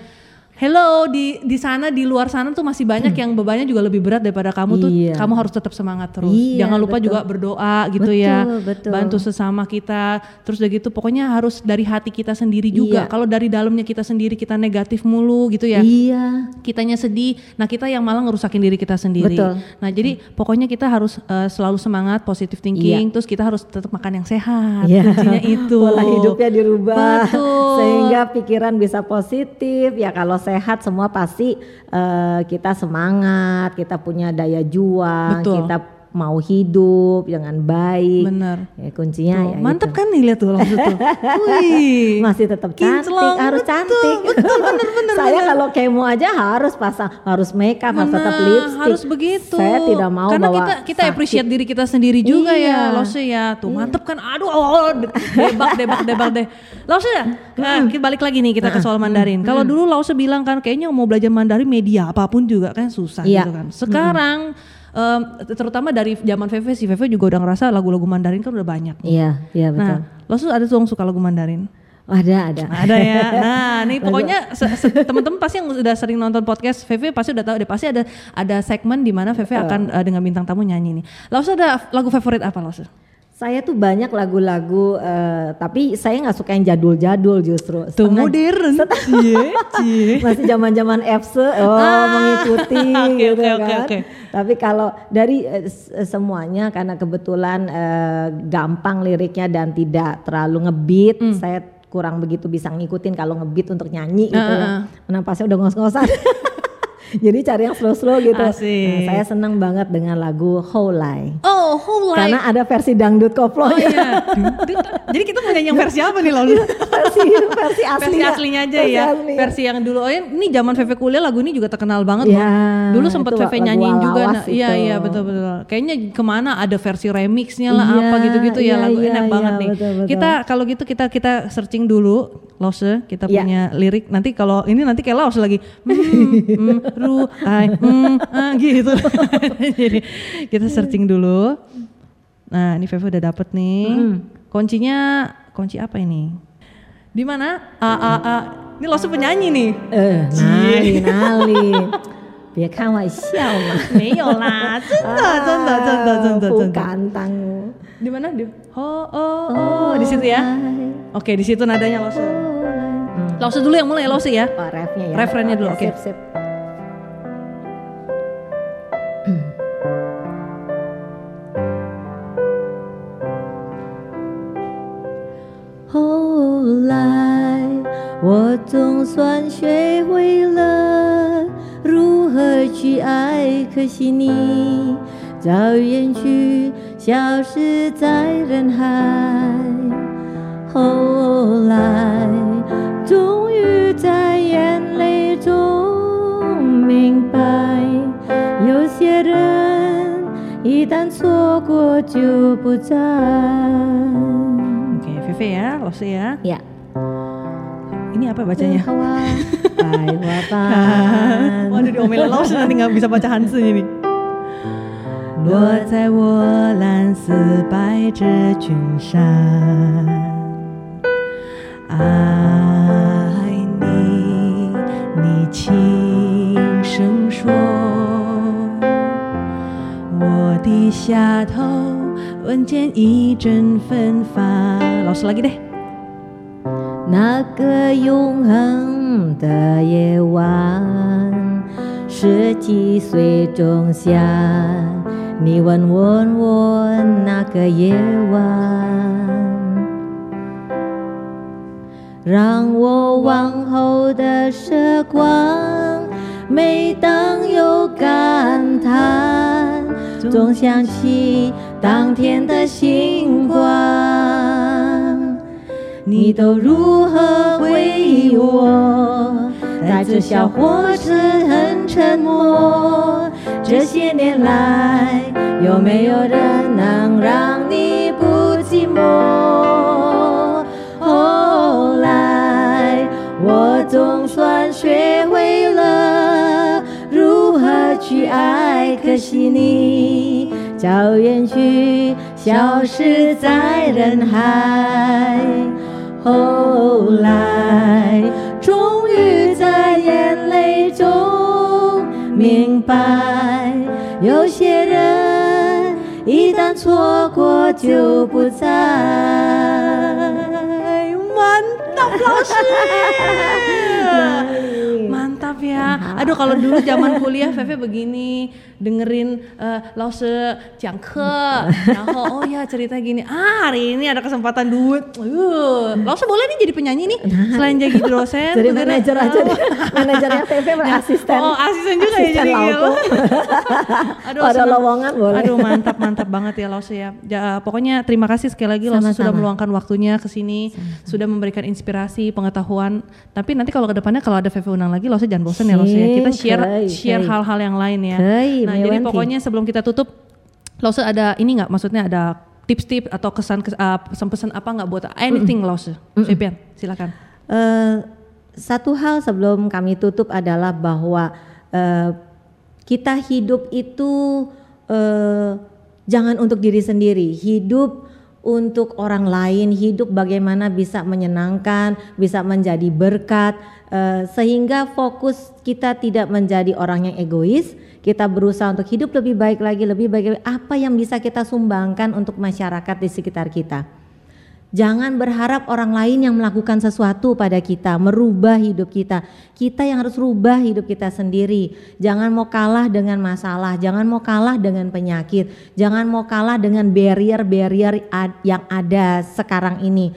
Hello di di sana di luar sana tuh masih banyak yang bebannya juga lebih berat daripada kamu tuh. Iya. Kamu harus tetap semangat terus. Iya, Jangan lupa betul. juga berdoa gitu Betul, ya. betul. Bantu sesama kita. Terus udah gitu pokoknya harus dari hati kita sendiri juga. Iya. Kalau dari dalamnya kita sendiri kita negatif mulu gitu ya. Iya. Kitanya sedih, nah kita yang malah ngerusakin diri kita sendiri. Betul. Nah jadi pokoknya kita harus eh, selalu semangat, positive thinking, terus kita harus tetap makan yang sehat. Iya. Kuncinya itu. Pola hidupnya dirubah Betul. sehingga pikiran bisa positif. Ya kalau sehat semua pasti eh, kita semangat, kita punya daya juang, Betul. kita mau hidup dengan baik. Bener. Ya kuncinya Tuh, ya mantap kan nih lihat tuh langsung tuh. Wih. Masih tetap cantik, Kinclong, harus betul, cantik. betul, bener, bener, Saya bener. kalau kemo aja harus pasang, harus make up, harus tetap Benar, lipstick. harus begitu. Saya tidak mau Karena bawa kita kita sakit. appreciate diri kita sendiri juga Iya. ya, Lose ya. Tuh mantep kan. Aduh, oh, oh, debak debak debak deh. Lause ya. Nah, kita balik lagi nih kita ke soal Mandarin. Kalau dulu Lause bilang kan kayaknya mau belajar Mandarin media apa pun juga kan susah Iya. gitu kan. Sekarang em, terutama dari zaman VV sih VV juga udah ngerasa lagu-lagu Mandarin kan udah banyak. Iya, iya betul. Nah, Lause ada tuh yang suka lagu Mandarin. ada, ada. Ada ya. Nah, nih pokoknya teman-teman pasti yang udah sering nonton podcast VV pasti udah tahu deh pasti ada ada segmen di mana VV akan uh, dengan bintang tamu nyanyi nih. Lalu ada lagu favorit apa Lalu? Saya tuh banyak lagu-lagu, eh, tapi saya nggak suka yang jadul-jadul justru. Tuh modern. Cie, cie. masih zaman-zaman FC, oh mengikuti Ah. Oke, gitu oke, oke, kan. oke. Tapi kalau dari s- semuanya karena kebetulan eh, gampang liriknya dan tidak terlalu ngebeat, Hmm. saya kurang begitu bisa ngikutin kalau ngebeat untuk nyanyi gitu Ah, ah, ya. Kenapa saya udah ngos-ngosan? Jadi cari yang slow-slow gitu. Asik. Nah, saya senang banget dengan lagu Whole Lie. Oh, whole life. Karena ada versi dangdut Oh koplonya. iya. Jadi kita mau nyanyi yang versi apa nih Lalu? versi versi aslinya. versi aslinya aja Versi ya. aslinya. Versi yang dulu. Oh ya, ini zaman VV kuliah lagu ini juga terkenal banget loh. Ya, Dulu sempat lagu nyanyiin juga. Nah, iya iya betul betul. Kayaknya ke mana ada versi remixnya lah Iya, apa gitu-gitu ya iya, lagu iya, enak iya, banget nih. betul, betul. Kita kalau gitu kita kita searching dulu Lose kita Iya. punya lirik. Nanti kalau ini nanti kayak Lose lagi. Hmm, hmm, ru, ai, hmm, ah, gitu. Jadi kita searching dulu. Nah ini VV udah dapet nih. Kuncinya kunci apa ini? Di mana? A A A. Ini Lose penyanyi nih. Eh, nali nali. 别开玩笑嘛，没有啦，真的真的真的真的不真的。敢当。 Di mana? Di oh oh oh di situ ya. Oke, di situ nadanya Lose. Lose dulu yang mulai Lose ya. Oh, refnya ya. Refrennya dulu, oke. Sip, sip. 我总算学会了如何去爱，可惜你早远去，消失在人海。后来，终于在眼泪中明白，有些人一旦错过就不再。Oke, VV ya, Lose ya. Ya. Ini apa bacanya? Wah, jadi Omila Laos nanti nggak bisa baca Hans ini. 落在我蓝似白纸绢衫，爱你你轻声说，我低下头闻见一阵芬芳。Laos 你那个永恒的夜晚，十几岁仲夏，你问问我那个夜晚，让我往后的时光，每当有感叹，总想起当天的星光。你都如何回忆我？带着小火车很沉默。这些年来，有没有人能让你不寂寞？后来，我总算学会了如何去爱，可惜你早已远去，消失在人海。后来，终于在眼泪中明白，有些人一旦错过就不再。Mantap 老师 Mantap ya. Aduh kalau dulu zaman kuliah Feve begini Dengerin uh, Lause Jangke Oh ya cerita gini. Ah hari ini ada kesempatan duit. Uh, Lause boleh nih jadi penyanyi nih Selain jadi dosen Jadi manajer aja deh. Manajernya Feve asisten. Oh asisten juga ya jadi gitu Aduh Ada lowongan boleh. Aduh mantap mantap banget ya Lause ya, ya Pokoknya terima kasih sekali lagi Lause sudah meluangkan waktunya ke sini Sudah memberikan inspirasi, pengetahuan. Tapi nanti kalau ke depannya kalau ada VV undang lagi, lo jangan bosan ya lo ya. Kita share share hal-hal yang lain ya. Nah jadi pokoknya sebelum kita tutup, lo ada ini nggak? Maksudnya ada tips-tips atau kesan uh, pesan-pesan apa nggak buat anything mm -mm. Lose? Vivian, silakan. Uh, satu hal sebelum kami tutup adalah bahwa uh, kita hidup itu uh, jangan untuk diri sendiri, hidup untuk orang lain, hidup bagaimana bisa menyenangkan, bisa menjadi berkat, uh, sehingga fokus kita tidak menjadi orang yang egois. Kita berusaha untuk hidup lebih baik lagi, lebih baik. Apa yang bisa kita sumbangkan untuk masyarakat di sekitar kita? Jangan berharap orang lain yang melakukan sesuatu pada kita, merubah hidup kita. Kita yang harus rubah hidup kita sendiri. Jangan mau kalah dengan masalah, jangan mau kalah dengan penyakit, jangan mau kalah dengan barrier-barrier yang ada sekarang ini.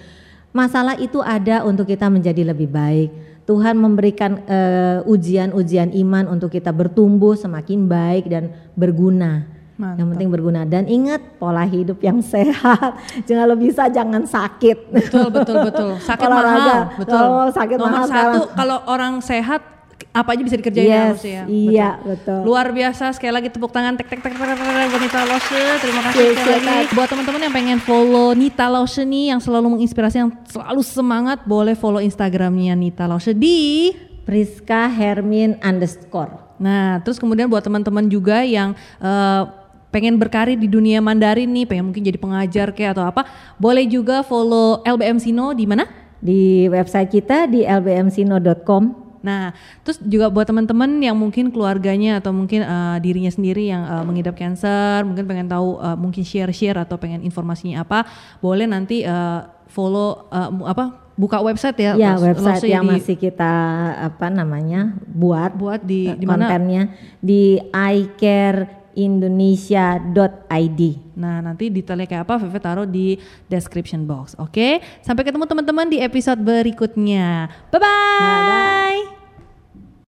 Masalah itu ada untuk kita menjadi lebih baik. Tuhan memberikan eh, ujian-ujian uh, iman untuk kita bertumbuh semakin baik dan berguna. Mantap. Yang penting berguna dan ingat pola hidup yang sehat. Jangan lo bisa jangan sakit. Betul betul betul. Sakit Olahraga. mahal. Betul. Oh, sakit Nomor mahal satu kalau orang sehat apa aja bisa dikerjain yes, harus ya. Iya betul. betul. Luar biasa sekali lagi tepuk tangan tek tek tek tek tek buat Nita Lose. Terima kasih yes, sekali lagi buat teman-teman yang pengen follow Nita Lose nih yang selalu menginspirasi yang selalu semangat boleh follow Instagramnya Nita Lose di Priska Hermin underscore. Nah terus kemudian buat teman-teman juga yang uh, pengen berkarir di dunia Mandarin nih, pengen mungkin jadi pengajar kayak atau apa, boleh juga follow LBM Sino di mana? Di website kita di lbmsino.com. Nah, terus juga buat teman-teman yang mungkin keluarganya atau mungkin uh, dirinya sendiri yang uh, mengidap cancer, mungkin pengen tahu uh, mungkin share-share atau pengen informasinya apa, boleh nanti uh, follow uh, apa buka website ya? Ya website yang di, masih kita apa namanya buat buat di di kontennya di iCare indonesia.id. Nah, nanti detailnya kayak apa Veve taruh di description box. Oke? Sampai ketemu teman-teman di episode berikutnya. Bye-bye. Bye bye.